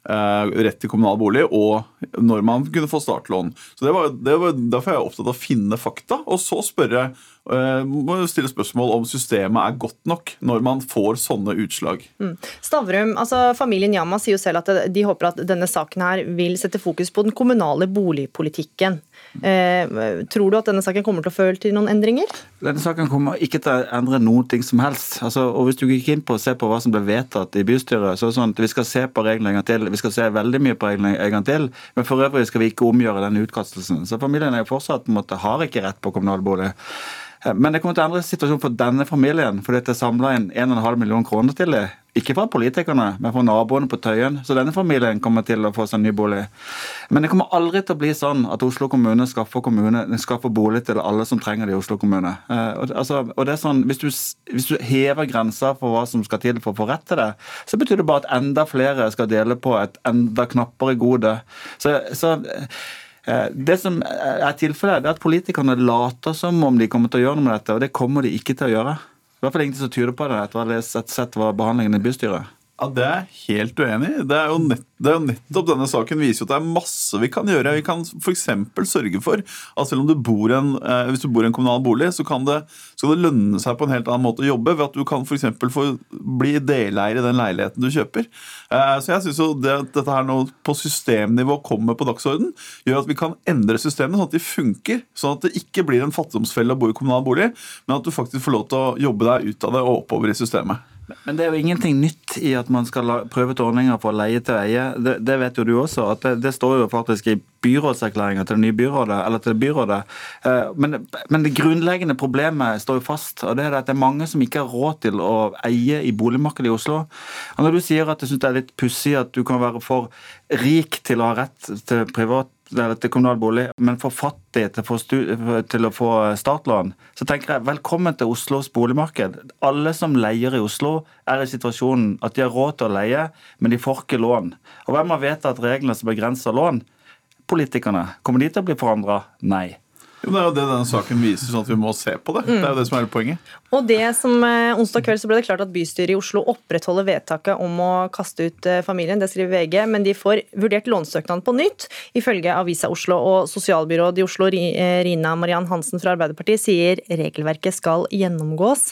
Speaker 19: Uh, rett til kommunal bolig, og når man kunne få startlån. Så det var, det var Derfor er jeg opptatt av å finne fakta, og så spørre må stille spørsmål om systemet er godt nok når man får sånne utslag. Mm.
Speaker 2: Stavrum, altså Familien Yama sier jo selv at de håper at denne saken her vil sette fokus på den kommunale boligpolitikken. Eh, tror du at denne saken kommer til å føre til noen endringer?
Speaker 18: Denne saken kommer ikke til å endre noen ting som helst. Altså, og Hvis du gikk inn på å se på hva som ble vedtatt i bystyret, så er det sånn at vi skal se på reglene en gang til. Vi skal se veldig mye på reglene en gang til, men for øvrig skal vi ikke omgjøre denne utkastelsen. Så familien er jo fortsatt på en måte, har ikke rett på kommunal bolig. Eh, Men det kommer til å endre situasjonen for denne familien, fordi det er samla inn 1,5 million kroner til dem. Ikke fra politikerne, men fra naboene på Tøyen. Så denne familien kommer til å få seg en ny bolig. Men det kommer aldri til å bli sånn at Oslo kommune skaffer, kommune, skaffer bolig til alle som trenger det i Oslo kommune. Eh, og, altså, og det er sånn, hvis du, hvis du hever grensa for hva som skal til for å få rett til det, så betyr det bare at enda flere skal dele på et enda knappere gode. Så, så det som er tilfellet, er at politikerne later som om de kommer til å gjøre noe med dette, og det kommer de ikke til å gjøre. I hvert fall ingenting som tyder på det etter å ha sett, behandlingen i bystyret.
Speaker 19: Ja, Det er jeg helt uenig i. Det det er jo nettopp Denne saken viser jo at det er masse vi kan gjøre. Vi kan f.eks. sørge for at selv om du bor en, eh, hvis du bor i en kommunal bolig, så kan det, skal det lønne seg på en helt annen måte å jobbe ved at du kan eksempel få bli deleier i den leiligheten du kjøper. Eh, så jeg synes jo det, at dette her nå på systemnivå kommer på dagsorden, gjør at vi kan endre systemene sånn at de funker. Sånn at det ikke blir en fattigdomsfelle å bo i kommunal bolig, men at du faktisk får lov til å jobbe deg ut av det og oppover i systemet.
Speaker 18: Men det er jo ingenting nytt i at man skal prøve ut ordninger for leie til eie. Det, det vet jo du også. at det, det står jo faktisk i byrådserklæringa til det nye byrådet. eller til byrådet. Eh, Men, men det grunnleggende problemet står jo fast. og det er at det er mange som ikke har råd til å eie i boligmarkedet i Oslo. Og Når du sier at du syns det er litt pussig at du kan være for rik til å ha rett til privat til kommunal bolig, men for fattig til til å få startlån, så tenker jeg velkommen til Oslos boligmarked. Alle som leier i Oslo, er i situasjonen at de har råd til å leie, men de får ikke lån. Og hvem har vedtatt reglene som begrenser lån? Politikerne. Kommer de til å bli forandra? Nei.
Speaker 19: Jo, Det er jo det denne saken viser, sånn at vi må se på det. Det er jo det som er poenget.
Speaker 2: Og det som eh, Onsdag kveld så ble det klart at bystyret i Oslo opprettholder vedtaket om å kaste ut eh, familien. Det skriver VG, men de får vurdert lånsøknaden på nytt. Ifølge Avisa Oslo og sosialbyråd i Oslo, eh, Rina Mariann Hansen fra Arbeiderpartiet, sier regelverket skal gjennomgås.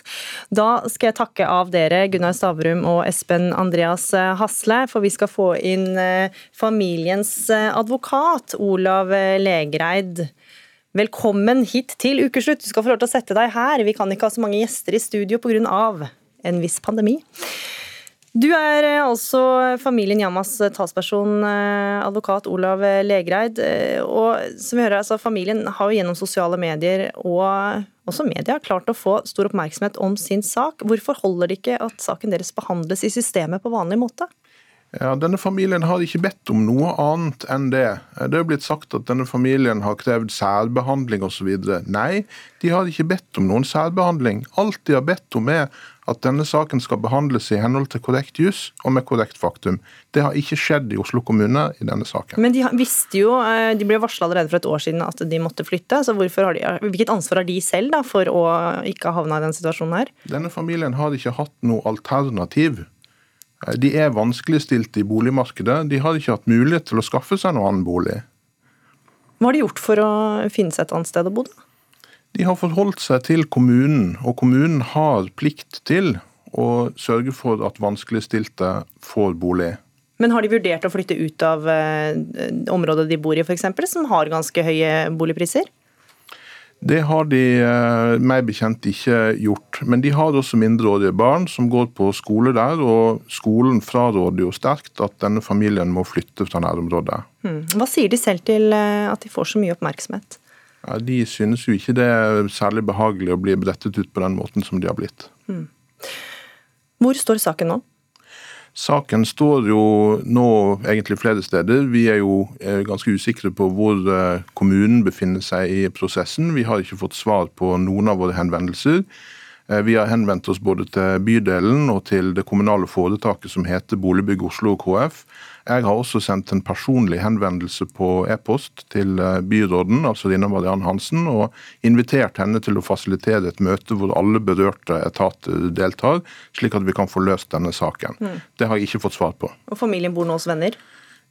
Speaker 2: Da skal jeg takke av dere, Gunnar Stavrum og Espen Andreas eh, Hasle, for vi skal få inn eh, familiens eh, advokat, Olav Legreid. Velkommen hit til ukeslutt. Du skal få lov til å sette deg her. Vi kan ikke ha så mange gjester i studio pga. en viss pandemi. Du er eh, altså familien Yamas talsperson, eh, advokat Olav Legreid. eh, Og som vi hører, altså, familien har jo gjennom sosiale medier og også media klart å få stor oppmerksomhet om sin sak. Hvorfor holder det ikke at saken deres behandles i systemet på vanlig måte?
Speaker 20: Ja, Denne familien har ikke bedt om noe annet enn det. Det er blitt sagt at denne familien har krevd særbehandling osv. Nei, de har ikke bedt om noen særbehandling. Alt de har bedt om er at denne saken skal behandles i henhold til korrekt juss og med korrekt faktum. Det har ikke skjedd i Oslo kommune i denne saken.
Speaker 2: Men de visste jo, eh, de ble varsla allerede for et år siden at de måtte flytte. så har de, Hvilket ansvar har de selv da, for å ikke havne i den situasjonen her?
Speaker 20: Denne familien har ikke hatt noe alternativ. Eh, De er vanskeligstilte i boligmarkedet. De har ikke hatt mulighet til å skaffe seg noen annen bolig.
Speaker 2: Hva har de gjort for å finne seg et annet sted å bo? da?
Speaker 20: De har forholdt seg til kommunen, og kommunen har plikt til å sørge for at vanskeligstilte får bolig.
Speaker 2: Men har de vurdert å flytte ut av eh, området de bor i, f.eks., som har ganske høye boligpriser?
Speaker 20: Det har de eh, meg bekjent ikke gjort. Men de har også mindreårige barn som går på skole der, og skolen fraråder jo sterkt at denne familien må flytte fra nærområdet.
Speaker 2: Hmm. Hva sier de selv til eh, at de får så mye oppmerksomhet?
Speaker 20: Ja, de synes jo ikke det er særlig behagelig å bli brettet ut på den måten som de har blitt.
Speaker 2: Hmm. Hvor står saken nå?
Speaker 20: Saken står jo nå egentlig flere steder. Vi er jo eh, ganske usikre på hvor eh, kommunen befinner seg i prosessen. Vi har ikke fått svar på noen av våre henvendelser. Eh, Vi har henvendt oss både til bydelen og til det kommunale foretaket som heter Boligbygg Oslo KF. Jeg har også sendt en personlig henvendelse på e-post til eh, byråden, altså Rina Marianne Hansen, og invitert henne til å fasilitere et møte hvor alle berørte etater deltar, slik at vi kan få løst denne saken.
Speaker 2: Mm.
Speaker 20: Det har jeg ikke fått svar på.
Speaker 2: Og familien bor nå hos venner?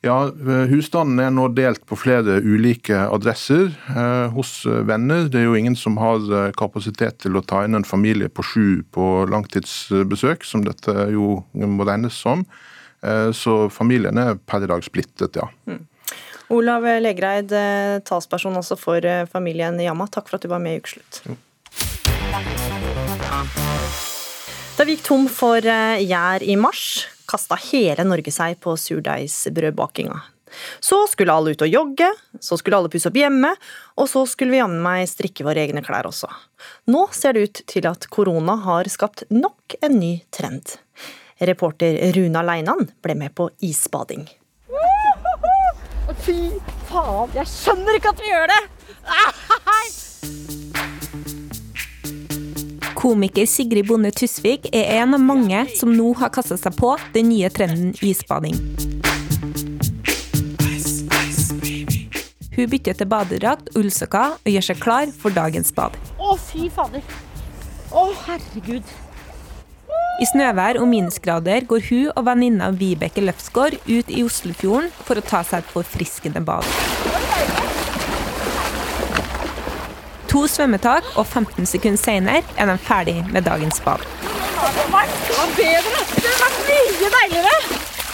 Speaker 20: Ja, eh, Husstanden er nå delt på flere ulike adresser eh, hos eh, venner. Det er jo ingen som har kapasitet til å ta inn en familie på sju på langtidsbesøk, som dette jo må regnes som. Eh, så familien er per i dag splittet, ja.
Speaker 2: Olav Legreid, eh, talsperson også for eh, familien Yama. Takk for at du var med i Ukeslutt. Da vi gikk tom for gjær i mars, kasta hele Norge seg på surdeigsbrødbakinga. Så skulle alle ut og jogge, så skulle alle pusse opp hjemme, og så skulle vi jammen meg strikke våre egne klær også. Nå ser det ut til at korona har skapt nok en ny trend. Reporter Runa Leinan ble med på isbading.
Speaker 4: Fy faen, jeg skjønner ikke at vi gjør det!
Speaker 21: Komiker Sigrid Bonde Tusvik er en av mange som nå har kasta seg på den nye trenden isbading. Hun bytter til badedrakt ullsokker og gjør seg klar for dagens bad.
Speaker 4: Å, fy fader. Å, herregud.
Speaker 21: I snøvær og minusgrader går hun og venninna Vibeke Løfsgaard ut i Oslofjorden for å ta seg et forfriskende bad. To svømmetak, og 15 sekunder senere er de ferdig med dagens bad.
Speaker 4: Det var bedre. Det var mye deiligere.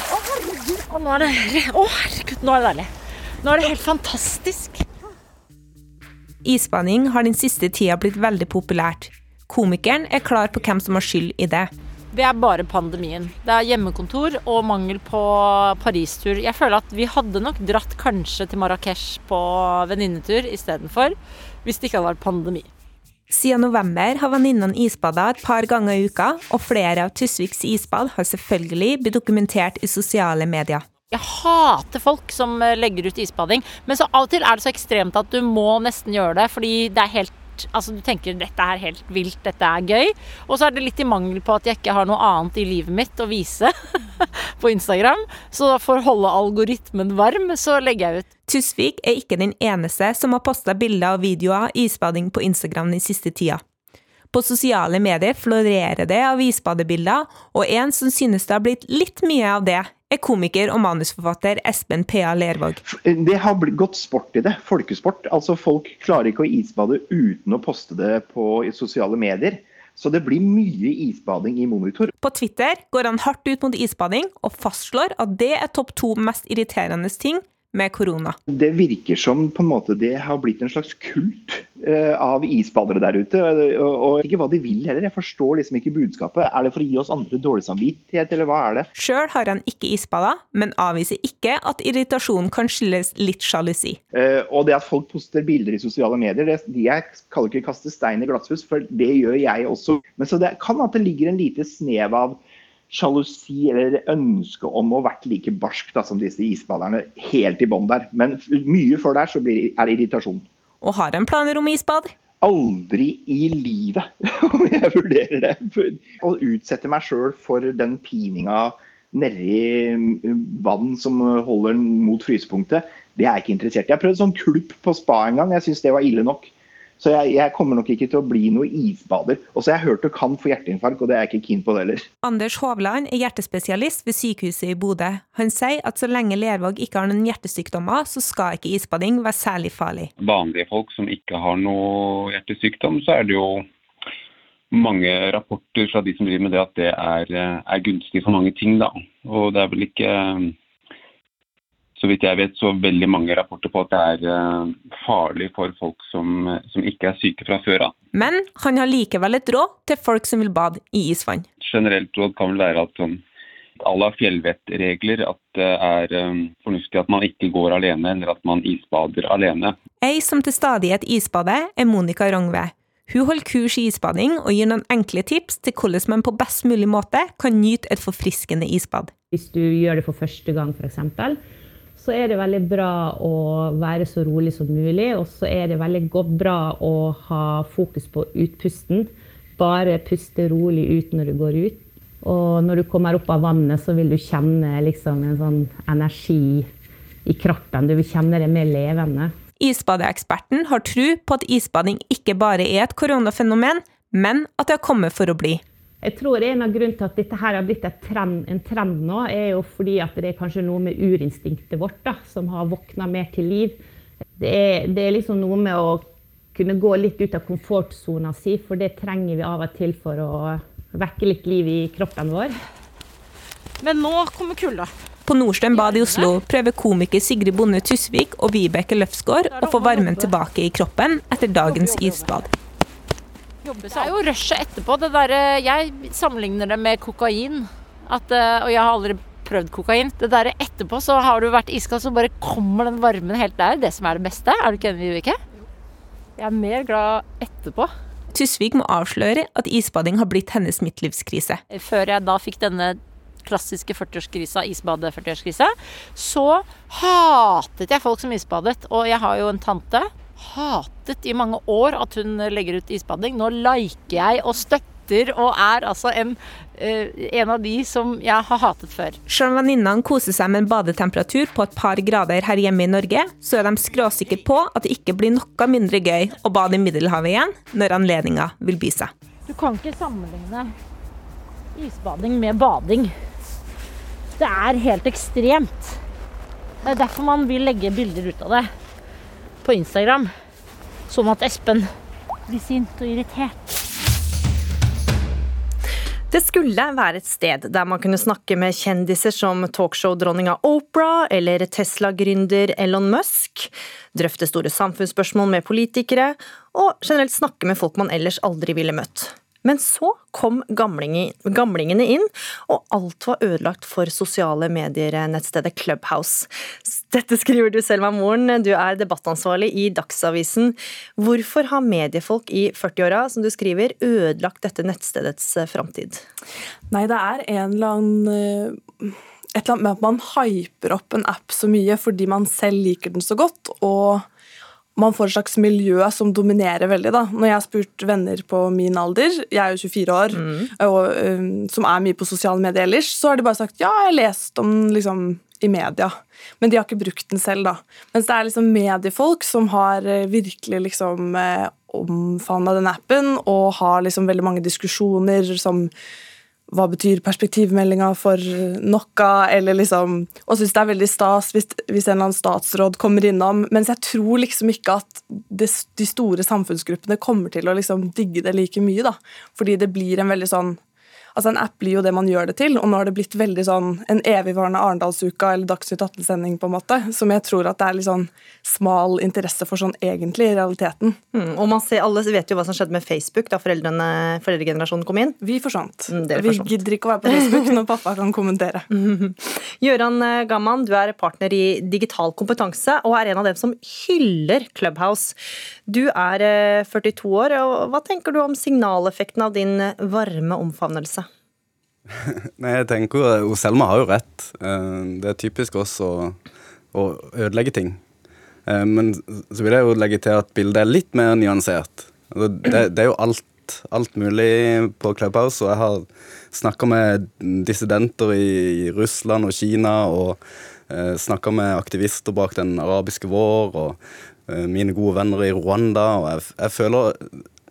Speaker 4: Å, herregud. Å, nå er det, å, herregud, nå er det deilig. Nå er det helt fantastisk.
Speaker 21: Isbading har den siste tida blitt veldig populært. Komikeren er klar på hvem som har skyld i det.
Speaker 4: Det er bare pandemien. Det er hjemmekontor og mangel på Paris-tur. Jeg føler at vi hadde nok dratt kanskje til Marrakech på venninnetur istedenfor, hvis det ikke hadde vært pandemi.
Speaker 21: Siden november har venninnene isbada et par ganger i uka, og flere av Tusviks isbad har selvfølgelig blitt dokumentert i sosiale medier.
Speaker 4: Jeg hater folk som legger ut isbading, men så av og til er det så ekstremt at du må nesten gjøre det, fordi det er helt Altså Du tenker dette er helt vilt, dette er gøy. Og så er det litt i mangel på at jeg ikke har noe annet i livet mitt å vise på Instagram. Så for å holde algoritmen varm, så legger jeg ut.
Speaker 21: Tusvik er ikke den eneste som har posta bilder og videoer av isbading på Instagram den siste tida. På sosiale medier florerer det av isbadebilder, og en som synes det har blitt litt mye av det, er komiker og manusforfatter Espen P.A. Lervåg.
Speaker 22: Det har gått sport i det. Folkesport. Altså Folk klarer ikke å isbade uten å poste det på sosiale medier. Så det blir mye isbading i monitor.
Speaker 21: På Twitter går han hardt ut mot isbading, og fastslår at det er topp to mest irriterende ting med korona.
Speaker 22: Det virker som på en måte det har blitt en slags kult uh, av isbadere der ute. Og, og, ikke hva de vil heller. Jeg forstår liksom ikke budskapet. Er det for å gi oss andre dårlig samvittighet, eller hva er det?
Speaker 21: Sjøl har han ikke isbada, men avviser ikke at irritasjonen kan skyldes litt sjalusi.
Speaker 22: Uh, og det at folk poster bilder i sosiale medier, det, de jeg kaller ikke kaste stein i glasshus, for det gjør jeg også. Men så det kan at det ligger en lite snev av sjalusi eller ønske om å vært like barsk da, som disse isbaderne helt i bånn der. Men mye før der så blir, er det irritasjon.
Speaker 21: Og har en planer om isbad?
Speaker 22: Aldri i livet om jeg vurderer det. Å utsette meg sjøl for den pininga nedi vann som holder mot frysepunktet, det er jeg ikke interessert i. Jeg har prøvd sånn klubb på spa en gang, jeg syns det var ille nok. Så jeg, jeg, kommer nok ikke til å bli noe isbader. Og så har jeg hørt du kan få hjerteinfarkt, og det er jeg ikke keen på det heller.
Speaker 21: Anders Hovland er hjertespesialist ved sykehuset i Bodø. Han sier at så lenge Lervåg ikke har noen hjertesykdommer, så skal ikke isbading være særlig farlig.
Speaker 23: Vanlige folk som ikke har noe hjertesykdom, så er det jo mange rapporter fra de som driver med det, at det er, er gunstig for mange ting. da. Og det er vel ikke så vidt jeg vet, så veldig mange rapporter på at det er uh, farlig for folk som, som, ikke er syke fra før av.
Speaker 21: Men han har likevel et råd til folk som vil bade i isvann.
Speaker 23: Generelt råd kan vel være at sånn à la fjellvettregler, at det er um, fornuftig at man ikke går alene, eller at man isbader alene.
Speaker 21: Ei som til stadighet isbader, er Monica Rongve. Hun holder kurs i isbading og gir noen enkle tips til hvordan man på best mulig måte kan nyte et forfriskende isbad.
Speaker 24: Hvis du gjør det for første gang, f.eks., så er det veldig bra å være så rolig som mulig. Og så er det veldig godt bra å ha fokus på utpusten. Bare puste rolig ut når du går ut. Og når du kommer opp av vannet, så vil du kjenne liksom en sånn energi i kroppen. Du vil kjenne det mer levende.
Speaker 21: Isbadeeksperten har tro på at isbading ikke bare er et koronafenomen, men at det har kommet for å bli.
Speaker 24: Jeg tror En av grunnene til at dette her har blitt trend, en trend nå, er jo fordi at det er kanskje noe med urinstinktet vårt da, som har våkna mer til liv. Det er, det er, liksom noe med å kunne gå litt ut av komfortsona si, for det trenger vi av og til for å vekke litt liv i kroppen vår.
Speaker 4: Men nå kommer kulda.
Speaker 21: På Nordstrøm bad i Oslo prøver komiker Sigrid Bonde Tusvik og Vibeke Løfsgaard å få varmen tilbake i kroppen etter dagens isbad.
Speaker 4: Det er jo rushet etterpå. Det der, jeg sammenligner det med kokain. At, og jeg har aldri prøvd kokain. Det der etterpå så har du vært iskald, så bare kommer den varmen helt der. Det som er det beste. Er du ikke enig, Vibeke? Jeg er mer glad etterpå.
Speaker 21: Tusvik må avsløre at isbading har blitt hennes midtlivskrise.
Speaker 4: Før jeg da fikk denne klassiske 40-årskrisa, isbade-40-årskrisa, så hatet jeg folk som isbadet. Og jeg har jo en tante. Hatet i mange år at hun legger ut isbading. Nå liker jeg og støtter og er altså en, eh, en av de som jeg har hatet før.
Speaker 21: Selv om venninnene koser seg med en badetemperatur på et par grader her hjemme i Norge, så er de skråsikre på at det ikke blir noe mindre gøy å bade i Middelhavet igjen når anledninga vil by seg.
Speaker 4: Du kan ikke sammenligne isbading med bading. Det er helt ekstremt. Det er derfor man vil legge bilder ut av det på Instagram. Sånn at Espen blir sint og irritert.
Speaker 2: Det skulle være et sted der man kunne snakke med kjendiser som talkshow-dronninga Oprah eller Tesla-gründer Elon Musk, drøfte store samfunnsspørsmål med politikere og generelt snakke med folk man ellers aldri ville møtt. Men så kom gamlingene inn, og alt var ødelagt for sosiale medier-nettstedet Clubhouse. Dette skriver du selv, Moren. Du er debattansvarlig i Dagsavisen. Hvorfor har mediefolk i 40-åra, som du skriver, ødelagt dette nettstedets eh, framtid?
Speaker 25: Nei, det er en eller annen eh, et eller annet med at man hyper opp en app så mye fordi man selv liker den så godt, og man får et slags miljø som dominerer veldig. da. Når jeg har spurt venner på min alder, jeg er jo 24 år, mm. og, um, som er mye på sosiale medier ellers, så har de bare sagt ja, jeg har lest om den liksom, i media. Men de har ikke brukt den selv, da. Mens det er liksom mediefolk som har uh, virkelig liksom uh, omfavna den appen, og har liksom veldig mange diskusjoner som hva betyr perspektivmeldinga for noe, eller liksom Og syns det er veldig stas hvis, hvis, en eller annen statsråd kommer innom. Mens jeg tror liksom ikke at det, de store samfunnsgruppene kommer til å liksom digge det like mye, da. Fordi det blir en veldig sånn Altså En app blir jo det man gjør det til, og nå har det blitt veldig sånn en evigvarende Arendalsuka eller Dagsnytt 18-sending, på en måte, som jeg tror at det er litt sånn smal interesse for sånn egentlig, i realiteten.
Speaker 2: Mm, og man ser, Alle vet jo hva som skjedde med Facebook da foreldrene, foreldregenerasjonen kom inn.
Speaker 25: Vi forsvant. Mm, vi forsvant. gidder ikke å være på Facebook når pappa kan kommentere.
Speaker 2: Gøran eh, Gamman, du er partner i Digital kompetanse og er en av dem som hyller Clubhouse. Du er 42 eh, år, og hva tenker du om signaleffekten av din varme omfavnelse?
Speaker 26: Nei, jeg tenker jo Selma har jo rett. Eh, det er typisk oss å, å ødelegge ting. Eh, men så vil jeg jo legge til at bildet er litt mer nyansert. Altså, det, det er jo alt, alt mulig på Clubhouse, og jeg har snakka med dissidenter i Russland og Kina, og eh, snakka med aktivister bak den arabiske vår, og eh, mine gode venner i Rwanda, og jeg, jeg føler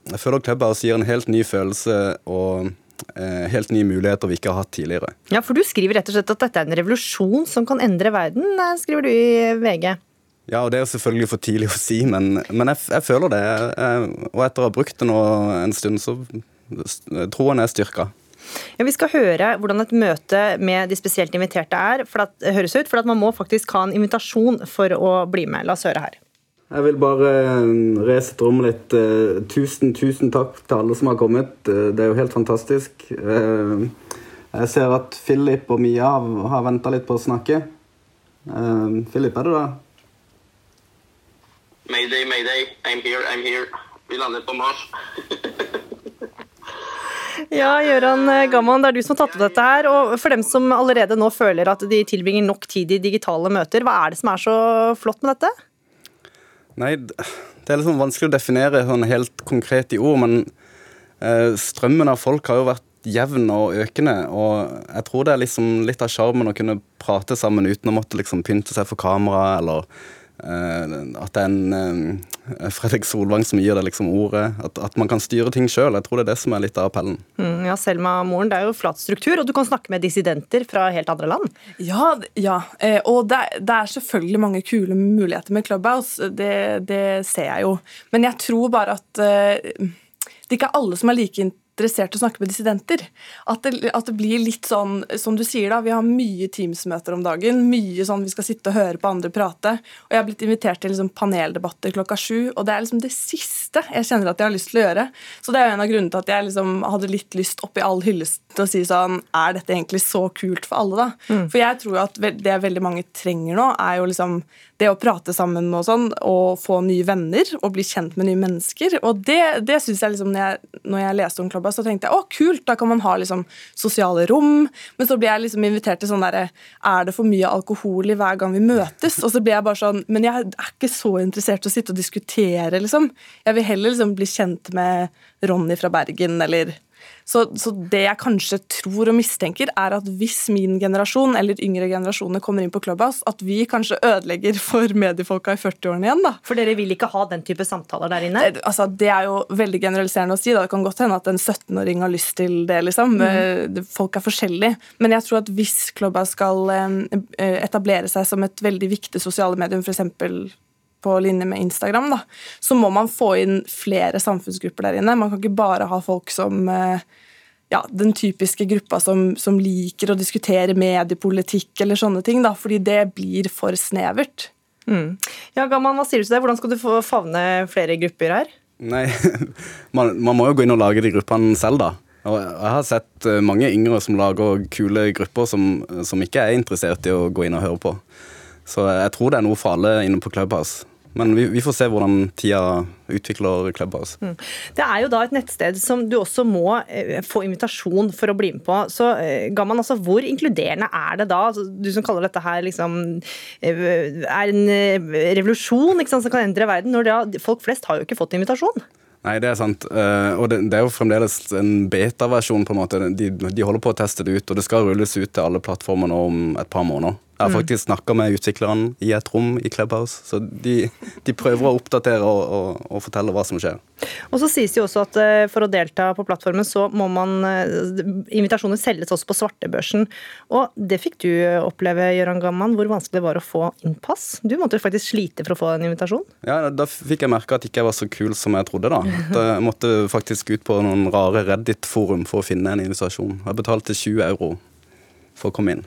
Speaker 26: jeg føler Clubhouse gir en helt ny følelse og Eh, helt nye muligheter vi ikke har hatt tidligere.
Speaker 2: Ja, for Du skriver rett og slett at dette er en revolusjon som kan endre verden, eh, skriver du i VG.
Speaker 26: Ja, og det er selvfølgelig for tidlig å si, men, men jeg, jeg, føler det. Og etter å ha brukt det nå en stund, så troen er styrka.
Speaker 2: Ja, Vi skal høre hvordan et møte med de spesielt inviterte er, for at, høres ut, for at man må faktisk ha en invitasjon for å bli med. La oss høre her.
Speaker 26: Jeg vil bare reise resette om litt. Eh, tusen, tusen takk til alle som har kommet. Eh, det er jo helt fantastisk. Jeg ser at Philip og Mia har venta litt på å snakke. Philip, er du der?
Speaker 27: Mayday, mayday. I'm here, I'm here. Vi lander på Mars.
Speaker 2: Ja, Gøran Gamman, det er du som har tatt opp dette her. og For dem som allerede nå føler at de tilbringer nok tid i digitale møter, hva er det som er så flott med dette?
Speaker 26: Nei, det er liksom vanskelig å definere sånn helt konkret i ord, men eh, strømmen av folk har jo vært jevn og økende. Og jeg tror det er liksom litt av sjarmen å kunne prate sammen uten å måtte liksom pynte seg for kamera, eller eh, at det er en eh, Fredrik Solvang som gir det liksom ordet. At, at man kan styre ting sjøl. Jeg tror det er det som er litt av appellen.
Speaker 2: Mm, ja, Selma Moren, det er jo flat struktur, og du kan snakke med dissidenter fra helt andre land.
Speaker 25: Ja, ja. Eh, og det, det, er selvfølgelig mange kule muligheter med Clubhouse. Det, det ser jeg jo. Men jeg tror bare at eh, det ikke er alle som er like interessert i å snakke med dissidenter. At det, at det, blir litt sånn, som du sier da, vi har mye Teams-møter om dagen. Mye sånn vi skal sitte og høre på andre prate. Og jeg har blitt invitert til liksom paneldebatter klokka sju, og det er liksom det siste jeg kjenner at jeg har lyst til å gjøre. Så det er jo en av grunnene til at jeg liksom hadde litt lyst oppi all hyllest til å si sånn Er dette egentlig så kult for alle, da? Mm. For jeg tror jo at det veldig mange trenger nå, er jo liksom det å prate sammen og sånn, og få nye venner og bli kjent med nye mennesker. Og det, det syns jeg liksom, når jeg, når jeg leste om Clubhouse, så tenkte jeg å, kult, da kan man ha liksom sosiale rom. Men så blir jeg liksom invitert til sånn derre Er det for mye alkohol i hver gang vi møtes? Og så blir jeg bare sånn Men jeg er ikke så interessert i å sitte og diskutere, liksom. Jeg vil heller liksom bli kjent med Ronny fra Bergen, eller så, så, det jeg kanskje tror og mistenker, er at hvis min generasjon eller yngre generasjoner kommer inn på Clubhouse, at vi kanskje ødelegger for mediefolka i 40-årene igjen. da.
Speaker 2: For dere vil ikke ha den type samtaler der inne?
Speaker 25: Det, altså, det er jo veldig generaliserende å si. Da. Det kan godt hende at en 17-åring har lyst til det. liksom. Mm. Folk er forskjellige. Men jeg tror at hvis Clubhouse skal eh, etablere seg som et veldig viktig sosiale medium, f.eks på linje med Instagram, da, så må man få inn flere samfunnsgrupper der inne. Man kan ikke bare ha folk som eh, ja, den typiske gruppa som, som, liker å diskutere mediepolitikk eller sånne ting, da, fordi det blir for snevert.
Speaker 2: Mm. Ja, Gamman, hva sier du til det? Hvordan skal du få favne flere grupper her?
Speaker 26: Nei, man, man må jo gå inn og lage de gruppene selv, da. Og jeg har sett eh, mange yngre som lager kule grupper som, som ikke er interessert i å gå inn og høre på. Så jeg tror det er noe for alle inne på Clubhouse. Men vi, vi, får se hvordan tida utvikler Clubhouse. Mm.
Speaker 2: Det er jo da et nettsted som du også må eh, få invitasjon for å bli med på. Så eh, Gamman, altså, hvor inkluderende er det da? Altså, du som kaller dette her liksom eh, er en eh, revolusjon sant, som kan endre verden. når det, Folk flest har jo ikke fått invitasjon.
Speaker 26: Nei, det er sant. Uh, og det, det, er jo fremdeles en beta-versjon. på en måte. De, de, holder på å teste det ut, og det skal rulles ut til alle plattformer nå om et par måneder. Jeg har mm. faktisk snakka med utviklerne i et rom i Clubhouse, så de, de prøver å oppdatere og, og, og, fortelle hva som skjer.
Speaker 2: Og så sies det jo også at uh, for å delta på plattformen, så må man uh, Invitasjoner selges også på svartebørsen. Og det fikk du oppleve, Gøran Gamman. Hvor vanskelig det var å få innpass? Du måtte faktisk slite for å få en invitasjon?
Speaker 26: Ja, da fikk jeg merke at ikke var så kul som jeg trodde, da. Jeg måtte faktisk ut på noen rare Reddit-forum for å finne en invitasjon. Jeg betalte 20 euro for å komme inn.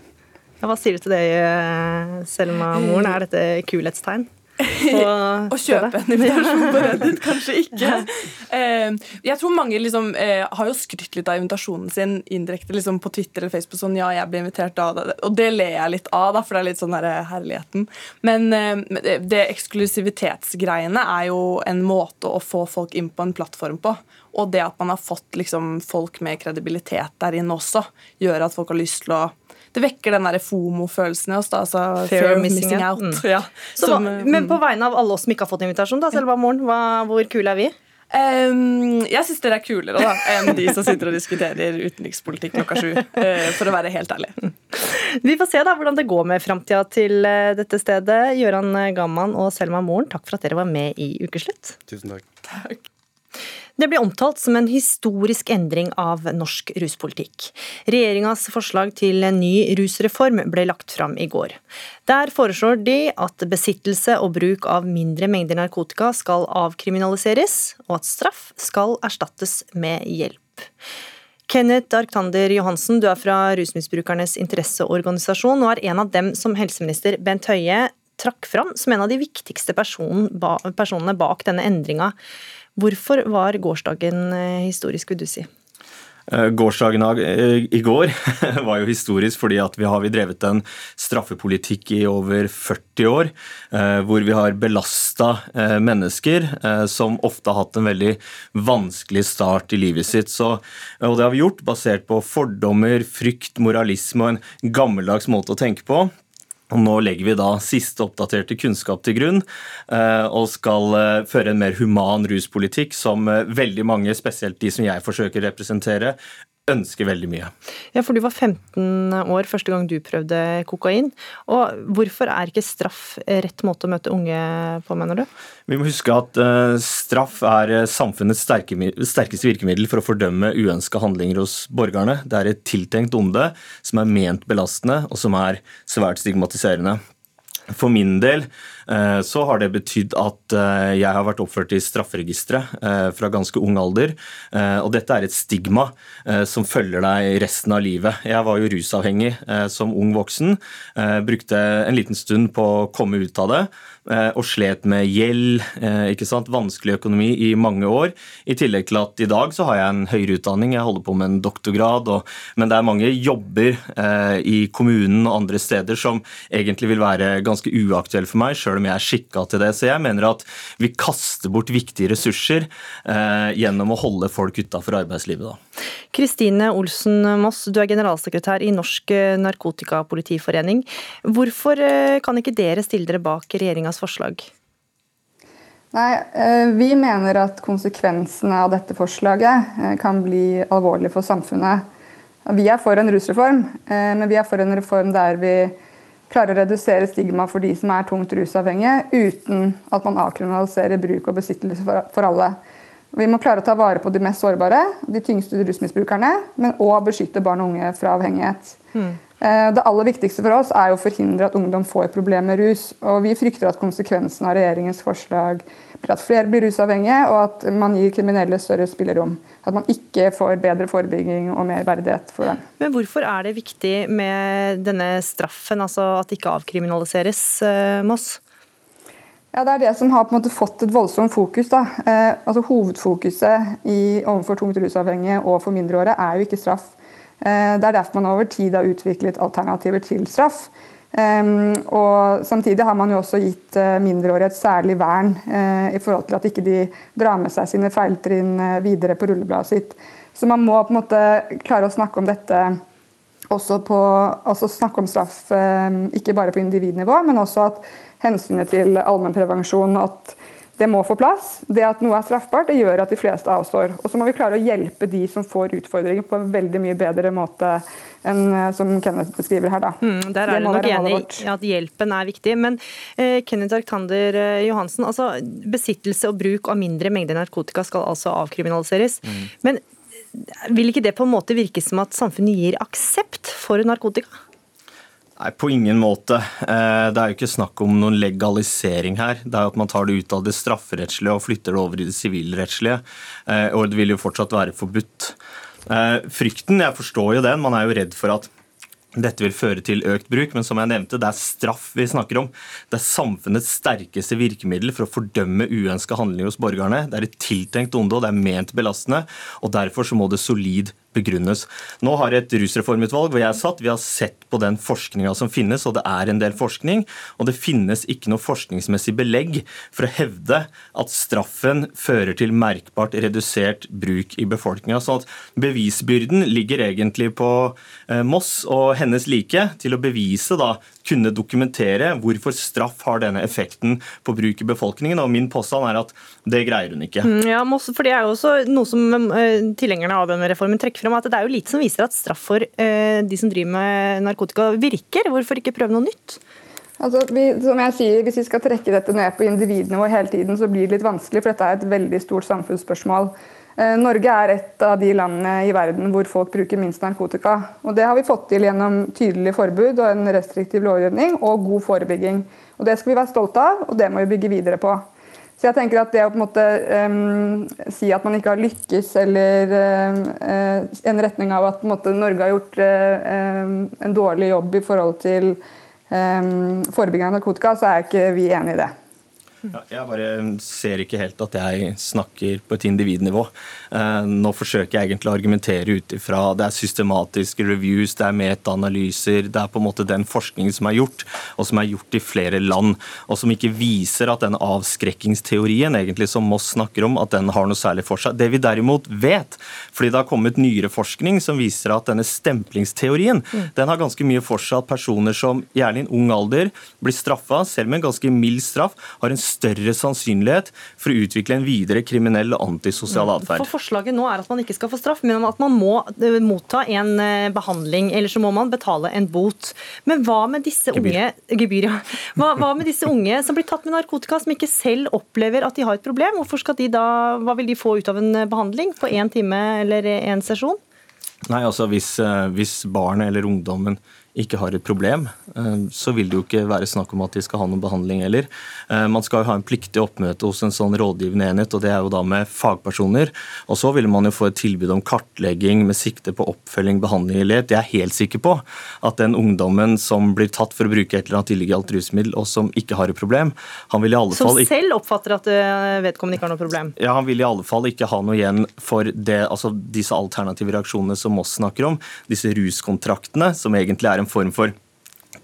Speaker 2: Ja, hva sier du til det, eh, Selma Moren? Er dette kulhetstegn?
Speaker 25: Å kjøpe en invitasjon på Reddit, kanskje ikke. Eh, jeg tror mange liksom, eh, har jo skrytt litt av invitasjonen sin indirekte liksom på Twitter eller Facebook. sånn, ja, jeg ble invitert da, Og det ler jeg litt av, da, for det er litt sånn der herligheten. Men det eksklusivitetsgreiene er jo en måte å få folk inn på en plattform på. Og det at man har fått liksom, folk med kredibilitet der inne også, gjør at folk har lyst til å det vekker den der FOMO-følelsen i oss. da, altså
Speaker 2: Fear, of missing, missing out. Mm. Ja, Så, som, men på vegne av alle oss som ikke har fått invitasjon, da, Selva Moren, hvor kule er vi?
Speaker 25: Um, jeg syns dere er kulere da, enn de som sitter og diskuterer utenrikspolitikk klokka sju. Uh, for å være helt ærlig.
Speaker 2: Vi får se da hvordan det går med framtida til uh, dette stedet. Gøran Gamman og Selma Moren, takk for at dere var med i Ukeslutt.
Speaker 26: Tusen takk.
Speaker 25: takk.
Speaker 2: Det blir omtalt som en historisk endring av norsk ruspolitikk. Regjeringas forslag til en ny rusreform ble lagt fram i går. Der foreslår de at besittelse og bruk av mindre mengder narkotika skal avkriminaliseres, og at straff skal erstattes med hjelp. Kenneth Arctander Johansen, du er fra Rusmisbrukernes interesseorganisasjon og er en av dem som helseminister Bent Høie trakk fram som en av de viktigste personene bak denne endringa. Hvorfor var gårsdagen eh, historisk, vil du si?
Speaker 28: Eh, gårsdagen eh, i går var jo historisk fordi at vi har drevet en straffepolitikk i over 40 år, hvor vi har belasta mennesker som ofte har hatt en veldig vanskelig start i livet sitt. Så, og det har vi gjort basert på fordommer, frykt, moralisme og en gammeldags måte å tenke på. Og Nå legger vi da siste oppdaterte kunnskap til grunn eh, og skal eh, føre en mer human ruspolitikk som eh, veldig mange, spesielt de som jeg forsøker å representere, ønsker veldig mye.
Speaker 2: Ja, for du var 15 år første gang du prøvde kokain. Og hvorfor er ikke straff rett måte å møte unge på, mener du?
Speaker 28: Vi må huske at uh, straff er eh, samfunnets sterkeste virkemiddel for å fordømme uønska handlinger hos borgerne. Det er et tiltenkt onde som er ment belastende, og som er svært stigmatiserende. For min del eh, så har det betydd at eh, jeg har vært oppført i strafferegisteret eh, fra ganske ung alder. Og dette er et stigma som følger deg resten av livet. Jeg var jo rusavhengig som ung voksen. Brukte en liten stund på å komme ut av det. Eh, og slet med gjeld, eh, ikke sant? vanskelig økonomi i mange år. I tillegg til at i dag så har jeg en høyere utdanning, jeg holder på med en doktorgrad. Og, men det er mange jobber eh, i kommunen og andre steder som egentlig vil være ganske uaktuelle for meg, sjøl om jeg er skikka til det. Så jeg mener at vi kaster bort viktige ressurser gjennom å holde folk utafor arbeidslivet. da.
Speaker 2: Kristine Olsen Moss, du er generalsekretær i Norsk Narkotikapolitiforening. Hvorfor kan ikke dere stille dere bak regjeringas regjeringas forslag?
Speaker 29: Nei, eh, Vi mener at konsekvensene av dette forslaget eh, kan bli alvorlige for samfunnet. Vi er for en rusreform, eh, men vi er for en reform der vi klarer å redusere stigma for de som er tungt rusavhengige, uten at man avkriminaliserer bruk og besittelse for alle. Vi må klare å ta vare på de mest sårbare, de tyngste rusmisbrukerne, men òg beskytte barn og unge fra avhengighet. Mm. Eh, det aller viktigste for oss er å forhindre at ungdom får problemer med rus. og Vi frykter at konsekvensen av regjeringens forslag blir at flere blir rusavhengige, og at man gir kriminelle større spillerom. At man ikke får bedre forebygging og mer verdighet for dem.
Speaker 2: Men Hvorfor er det viktig med denne straffen, altså at det ikke avkriminaliseres, eh, Moss?
Speaker 29: Ja, Det er det som har på en måte fått et voldsomt fokus. da. Eh, altså Hovedfokuset i, overfor tungt rusavhengige og for mindreårige er jo ikke straff. Eh, det er derfor man over tid har utviklet alternativer til straff. og Samtidig har man jo også gitt eh, mindreårige et særlig vern eh, i forhold til at ikke de drar med seg sine feiltrinn videre på rullebladet sitt. Så man må på en måte klare å snakke om dette også på, altså snakke om straff ikke bare på individnivå, men også at hensynet til allmennprevensjon at det må få plass. Det at noe er straffbart, det gjør at de fleste avstår. Og så må vi klare å hjelpe de som får utfordringer på en veldig mye bedre måte enn eh, som Kenneth beskriver her. Da.
Speaker 2: Mm, der er det nok enig i at hjelpen er viktig. Men eh, Kenneth Arctander eh, Johansen, altså, besittelse og bruk av mindre mengder narkotika skal altså avkriminaliseres. Mm. Men vil ikke det på en måte virke som at samfunnet gir aksept for narkotika?
Speaker 28: Nei, På ingen måte. Eh, det er jo ikke snakk om noen legalisering her. Det er jo at man tar det ut av det strafferettslige og flytter det over i det sivilrettslige. Eh, og det vil jo fortsatt være forbudt. Eh, frykten, jeg forstår jo den. Man er jo redd for at dette vil føre til økt bruk, men som jeg nevnte, det er straff vi snakker om. Det er samfunnets sterkeste virkemiddel for å fordømme uønska handlinger hos borgerne. Det er et tiltenkt onde, og det er ment belastende. og Derfor så må det solid begrunnes. Nå har et rusreformutvalg hvor jeg satt, vi har sett på den forskninga som finnes, og det er en del forskning. Og det finnes ikke noe forskningsmessig belegg for å hevde at straffen fører til merkbart redusert bruk i befolkninga. Så at bevisbyrden ligger egentlig på eh, Moss og hennes like til å bevise da kunne dokumentere hvorfor straff har denne effekten på bruk i befolkningen. Og min påstand er at det greier hun ikke.
Speaker 2: Mm, ja, for Det er jo også noe som uh, tilhengerne av denne reformen trekker fram, at det er jo lite som viser at straff for uh, de som driver med narkotika virker. Hvorfor ikke prøve noe nytt?
Speaker 29: Altså, vi, som jeg sier, Hvis vi skal trekke dette ned på individnivå hele tiden, så blir det litt vanskelig, for dette er et veldig stort samfunnsspørsmål. Eh, Norge er et av de landene i verden hvor folk bruker minst narkotika. Og Det har vi fått til gjennom tydelig forbud og en restriktiv lovgivning og god forebygging. Og Det skal vi være stolte av, og det må vi bygge videre på. Så jeg tenker at Det å på en måte um, si at man ikke har lykkes, eller uh, en retning av at måte, Norge har gjort uh, en dårlig jobb i forhold til um, forebygging av narkotika, så er ikke vi enig i det.
Speaker 28: Ja, jeg bare ser ikke helt at jeg snakker på et individnivå. Eh, nå forsøker jeg egentlig å argumentere ut ifra det er systematiske reviews, det er metaanalyser, det er på en måte den forskningen som er gjort, og som er gjort i flere land, og som ikke viser at den avskrekkingsteorien egentlig som Moss snakker om, at den har noe særlig for seg. Det vi derimot vet, fordi det har kommet nyere forskning som viser at denne stemplingsteorien mm. den har ganske mye for seg at personer som gjerne i en ung alder blir straffa, selv med en ganske mild straff, har en større sannsynlighet for å utvikle en videre kriminell og antisosial atferd.
Speaker 2: For Forslaget nå er at man ikke skal få straff, men at man må eh, motta en eh, behandling. Eller så må man betale en bot. Men hva med disse unge gebyr, ja. hva, hva med disse unge som blir tatt med narkotika, som ikke selv opplever at de har et problem? Hvorfor skal de da, Hva vil de få ut av en eh, behandling på én time eller én sesjon?
Speaker 28: Nei, altså hvis, hvis barnet eller ungdommen ikke har et problem, eh, så vil det jo ikke være snakk om at de skal ha noen behandling heller. Eh, man skal jo ha en pliktig oppmøte hos en sånn rådgivende enhet, og det er jo da med fagpersoner. Og så vil man jo få et tilbud om kartlegging med sikte på oppfølging, behandling i led. Jeg er helt sikker på at den ungdommen som blir tatt for å bruke et eller annet illegalt rusmiddel, og som ikke har et problem, han vil i alle
Speaker 2: Som
Speaker 28: fall ikke
Speaker 2: selv oppfatter at eh, vedkommende ikke har noe problem.
Speaker 28: ja, Han vil i alle fall ikke ha noe igjen for det, altså disse alternative reaksjonene som Moss snakker om. Disse ruskontraktene, som egentlig er en form for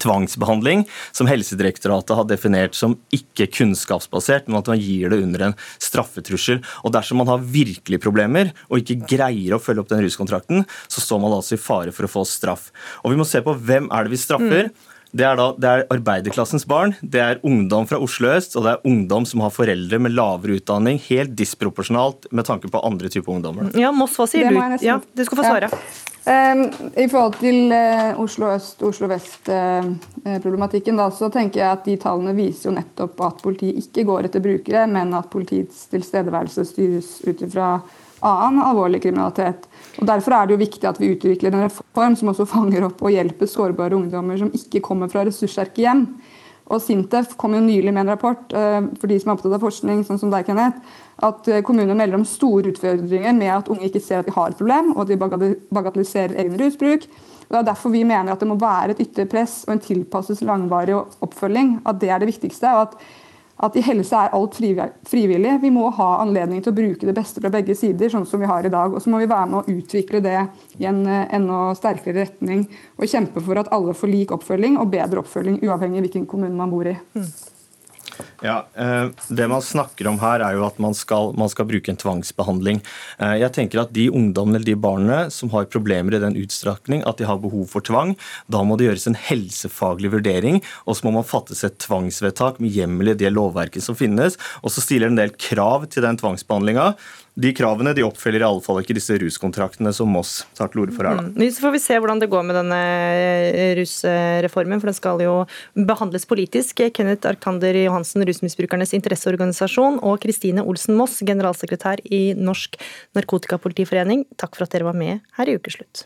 Speaker 28: tvangsbehandling, som Helsedirektoratet har definert som ikke kunnskapsbasert, men at man gir det under en straffetrussel. Og Dersom man har virkelig problemer og ikke greier å følge opp den ruskontrakten, så står man altså i fare for å få straff. Og Vi må se på hvem er det vi straffer. Det er, da, det er arbeiderklassens barn, det er ungdom fra Oslo øst, og det er ungdom som har foreldre med lavere utdanning, helt disproporsjonalt med tanke på andre typer ungdommer.
Speaker 2: Ja, Moss, hva sier du? Ja, du skal få
Speaker 29: Ja.
Speaker 2: svare.
Speaker 29: Um, I forhold til eh, Oslo øst Oslo vest-problematikken, så tenker jeg at de tallene viser jo nettopp at politiet ikke går etter brukere, men at politiets tilstedeværelse styres ut ifra annen alvorlig kriminalitet. Og Derfor er det jo viktig at vi utvikler en reform som også fanger opp og hjelper sårbare ungdommer som ikke kommer fra ressurssterke hjem. Og Sintef kom jo nylig med en rapport eh, for de som er opptatt av forskning, sånn som deg, Kenneth, at eh, kommunene melder om store utfordringer med at unge ikke ser at de har et problem, og at de bagatelliserer egen rusbruk. Og Det er derfor vi mener at det må være et ytre press og en tilpasset langvarig oppfølging. At det er det viktigste. og at at i helse er alt frivillig. Vi må ha anledning til å bruke det beste fra begge sider, sånn som vi har i dag. Og så må vi være med å utvikle det i en eh, enda sterkere retning. Og kjempe for at alle får lik oppfølging og bedre oppfølging, uavhengig av hvilken kommune man bor i.
Speaker 28: Ja, eh, Det man snakker om her, er jo at man skal, man skal bruke en tvangsbehandling. Eh, Jeg tenker at De ungdommene eller de barna som har problemer i den utstrakning at de har behov for tvang, da må det gjøres en helsefaglig vurdering, og så må man fattes et tvangsvedtak med hjemmel i det lovverket som finnes. Og så stiller en del krav til den tvangsbehandlinga. De kravene de oppfyller i alle fall ikke disse ruskontraktene som Moss tar til orde for her. da.
Speaker 2: Mm. Så får vi se hvordan det går med denne eh, rusreformen, for den skal jo behandles politisk. Kenneth Arkander Johansen, Rusmisbrukernes interesseorganisasjon, og Kristine Olsen Moss, generalsekretær i Norsk Narkotikapolitiforening, takk for at dere var med her i Ukeslutt.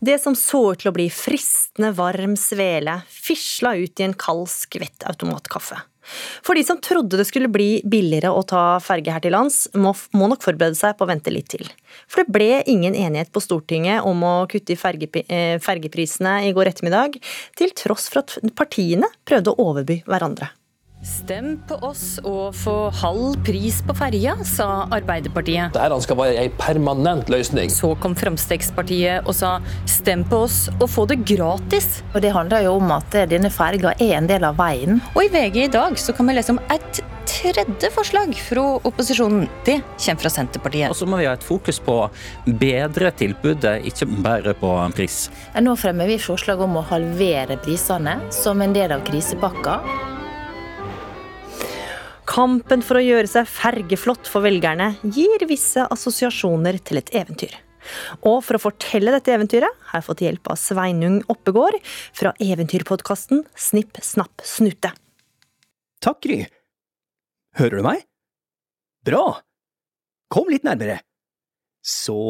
Speaker 2: Det som så ut til å bli fristende varm svele, fisla ut i en kald skvett automatkaffe. For de som trodde det skulle bli billigere å ta ferge her til lands, må, nok forberede seg på å vente litt til. For det ble ingen enighet på Stortinget om å kutte i eh, fergeprisene i går ettermiddag, til tross for at partiene prøvde å overby hverandre.
Speaker 30: Stem på oss og få halv pris på ferja, sa Arbeiderpartiet.
Speaker 31: Dette skal være en permanent løsning.
Speaker 30: Så kom Fremskrittspartiet og sa stem på oss og få det gratis.
Speaker 32: Og Det handler jo om at denne ferga er en del av veien.
Speaker 30: Og i VG i dag så kan vi lese om et tredje forslag fra opposisjonen. Det kommer fra Senterpartiet.
Speaker 33: Og så må vi ha et fokus på å bedre tilbudet, ikke bare på pris.
Speaker 32: Nå fremmer vi forslag om å halvere prisene som en del av krisepakka.
Speaker 2: Kampen for å gjøre seg fergeflott for velgerne gir visse assosiasjoner til et eventyr. Og for å fortelle dette eventyret har jeg fått hjelp av Sveinung Oppegård fra eventyrpodkasten Snipp, snapp, snute.
Speaker 34: Takk, Gry. Hører du meg? Bra. Kom litt nærmere. Så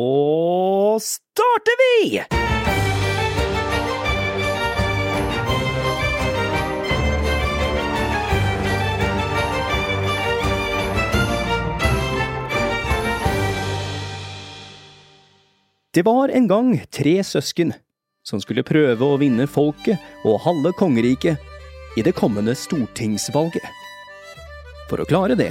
Speaker 34: starter vi! Det var en gang tre søsken som skulle prøve å vinne folket og halve kongeriket i det kommende stortingsvalget. For å klare det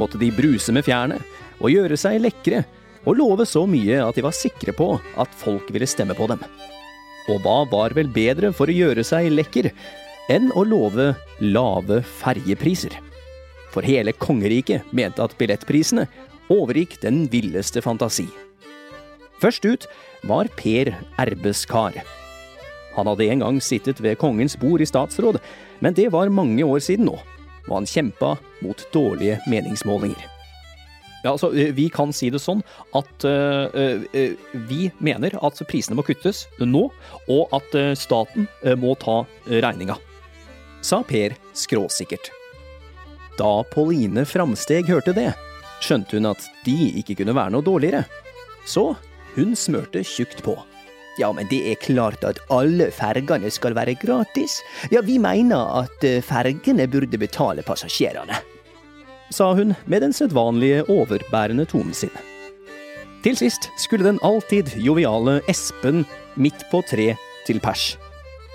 Speaker 34: måtte de bruse med fjærene og gjøre seg lekre og love så mye at de var sikre på at folk ville stemme på dem. Og hva var vel bedre for å gjøre seg lekker enn å love lave ferjepriser? For hele kongeriket mente at billettprisene overgikk den villeste fantasi. Først ut var Per Erbeskar. Han hadde en gang sittet ved kongens bord i statsråd, men det var mange år siden nå, og han kjempa mot dårlige meningsmålinger. Ja, altså, eh, Vi kan si det sånn at uh, uh, vi mener at prisene må kuttes nå, og at staten må ta regninga, sa Per skråsikkert. Da Pauline Framsteg hørte det, skjønte hun at de ikke kunne være noe dårligere, så hun smørte tjukt på. Ja, men det er klart at alle fergene skal være gratis. Ja, vi mener at eh, fergene burde betale passasjerene. Sa hun med den sedvanlige overbærende tonen sin. Til sist skulle den alltid joviale Espen midt på tre til pers.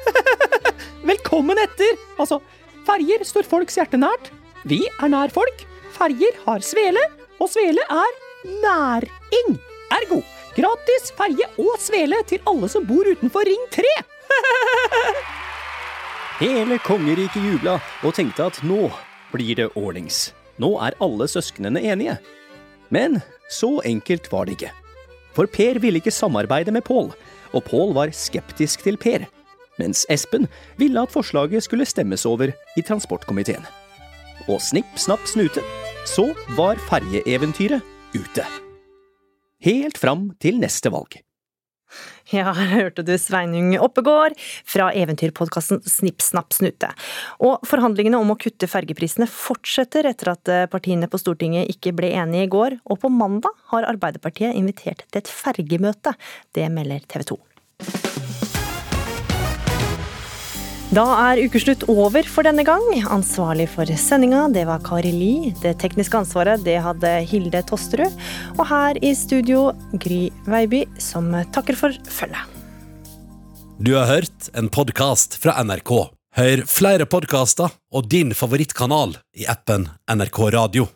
Speaker 34: Velkommen etter! Altså, ferger står folks hjerte nært. Vi er nær folk. Ferger har svele, og svele er næring. Ergo gratis ferje og svele til alle som bor utenfor Ring 3. Hele kongeriket jubla og tenkte at nå blir det ordnings. Nå er alle søsknene enige. Men så enkelt var det ikke. For Per ville ikke samarbeide med Pål, og Pål var skeptisk til Per, mens Espen ville at forslaget skulle stemmes over i transportkomiteen. Og snipp, snapp, snute, så var ferjeeventyret ute. Helt fram til neste valg.
Speaker 2: Ja, hørte du Sveinung Oppegård fra eventyrpodkasten Snipp, snapp, snute. Og forhandlingene om å kutte fergeprisene fortsetter etter at partiene på Stortinget ikke ble enige i går, og på mandag har Arbeiderpartiet invitert til et fergemøte. Det melder TV 2. Da er ukeslutt over for denne gang. Ansvarlig for sendinga, det var Kari Li. Det tekniske ansvaret, det hadde Hilde Tosterud. Og her i studio, Gry Veiby, som takker for følget.
Speaker 35: Du har hørt en podkast fra NRK. Hør flere podkaster og din favorittkanal i appen NRK Radio.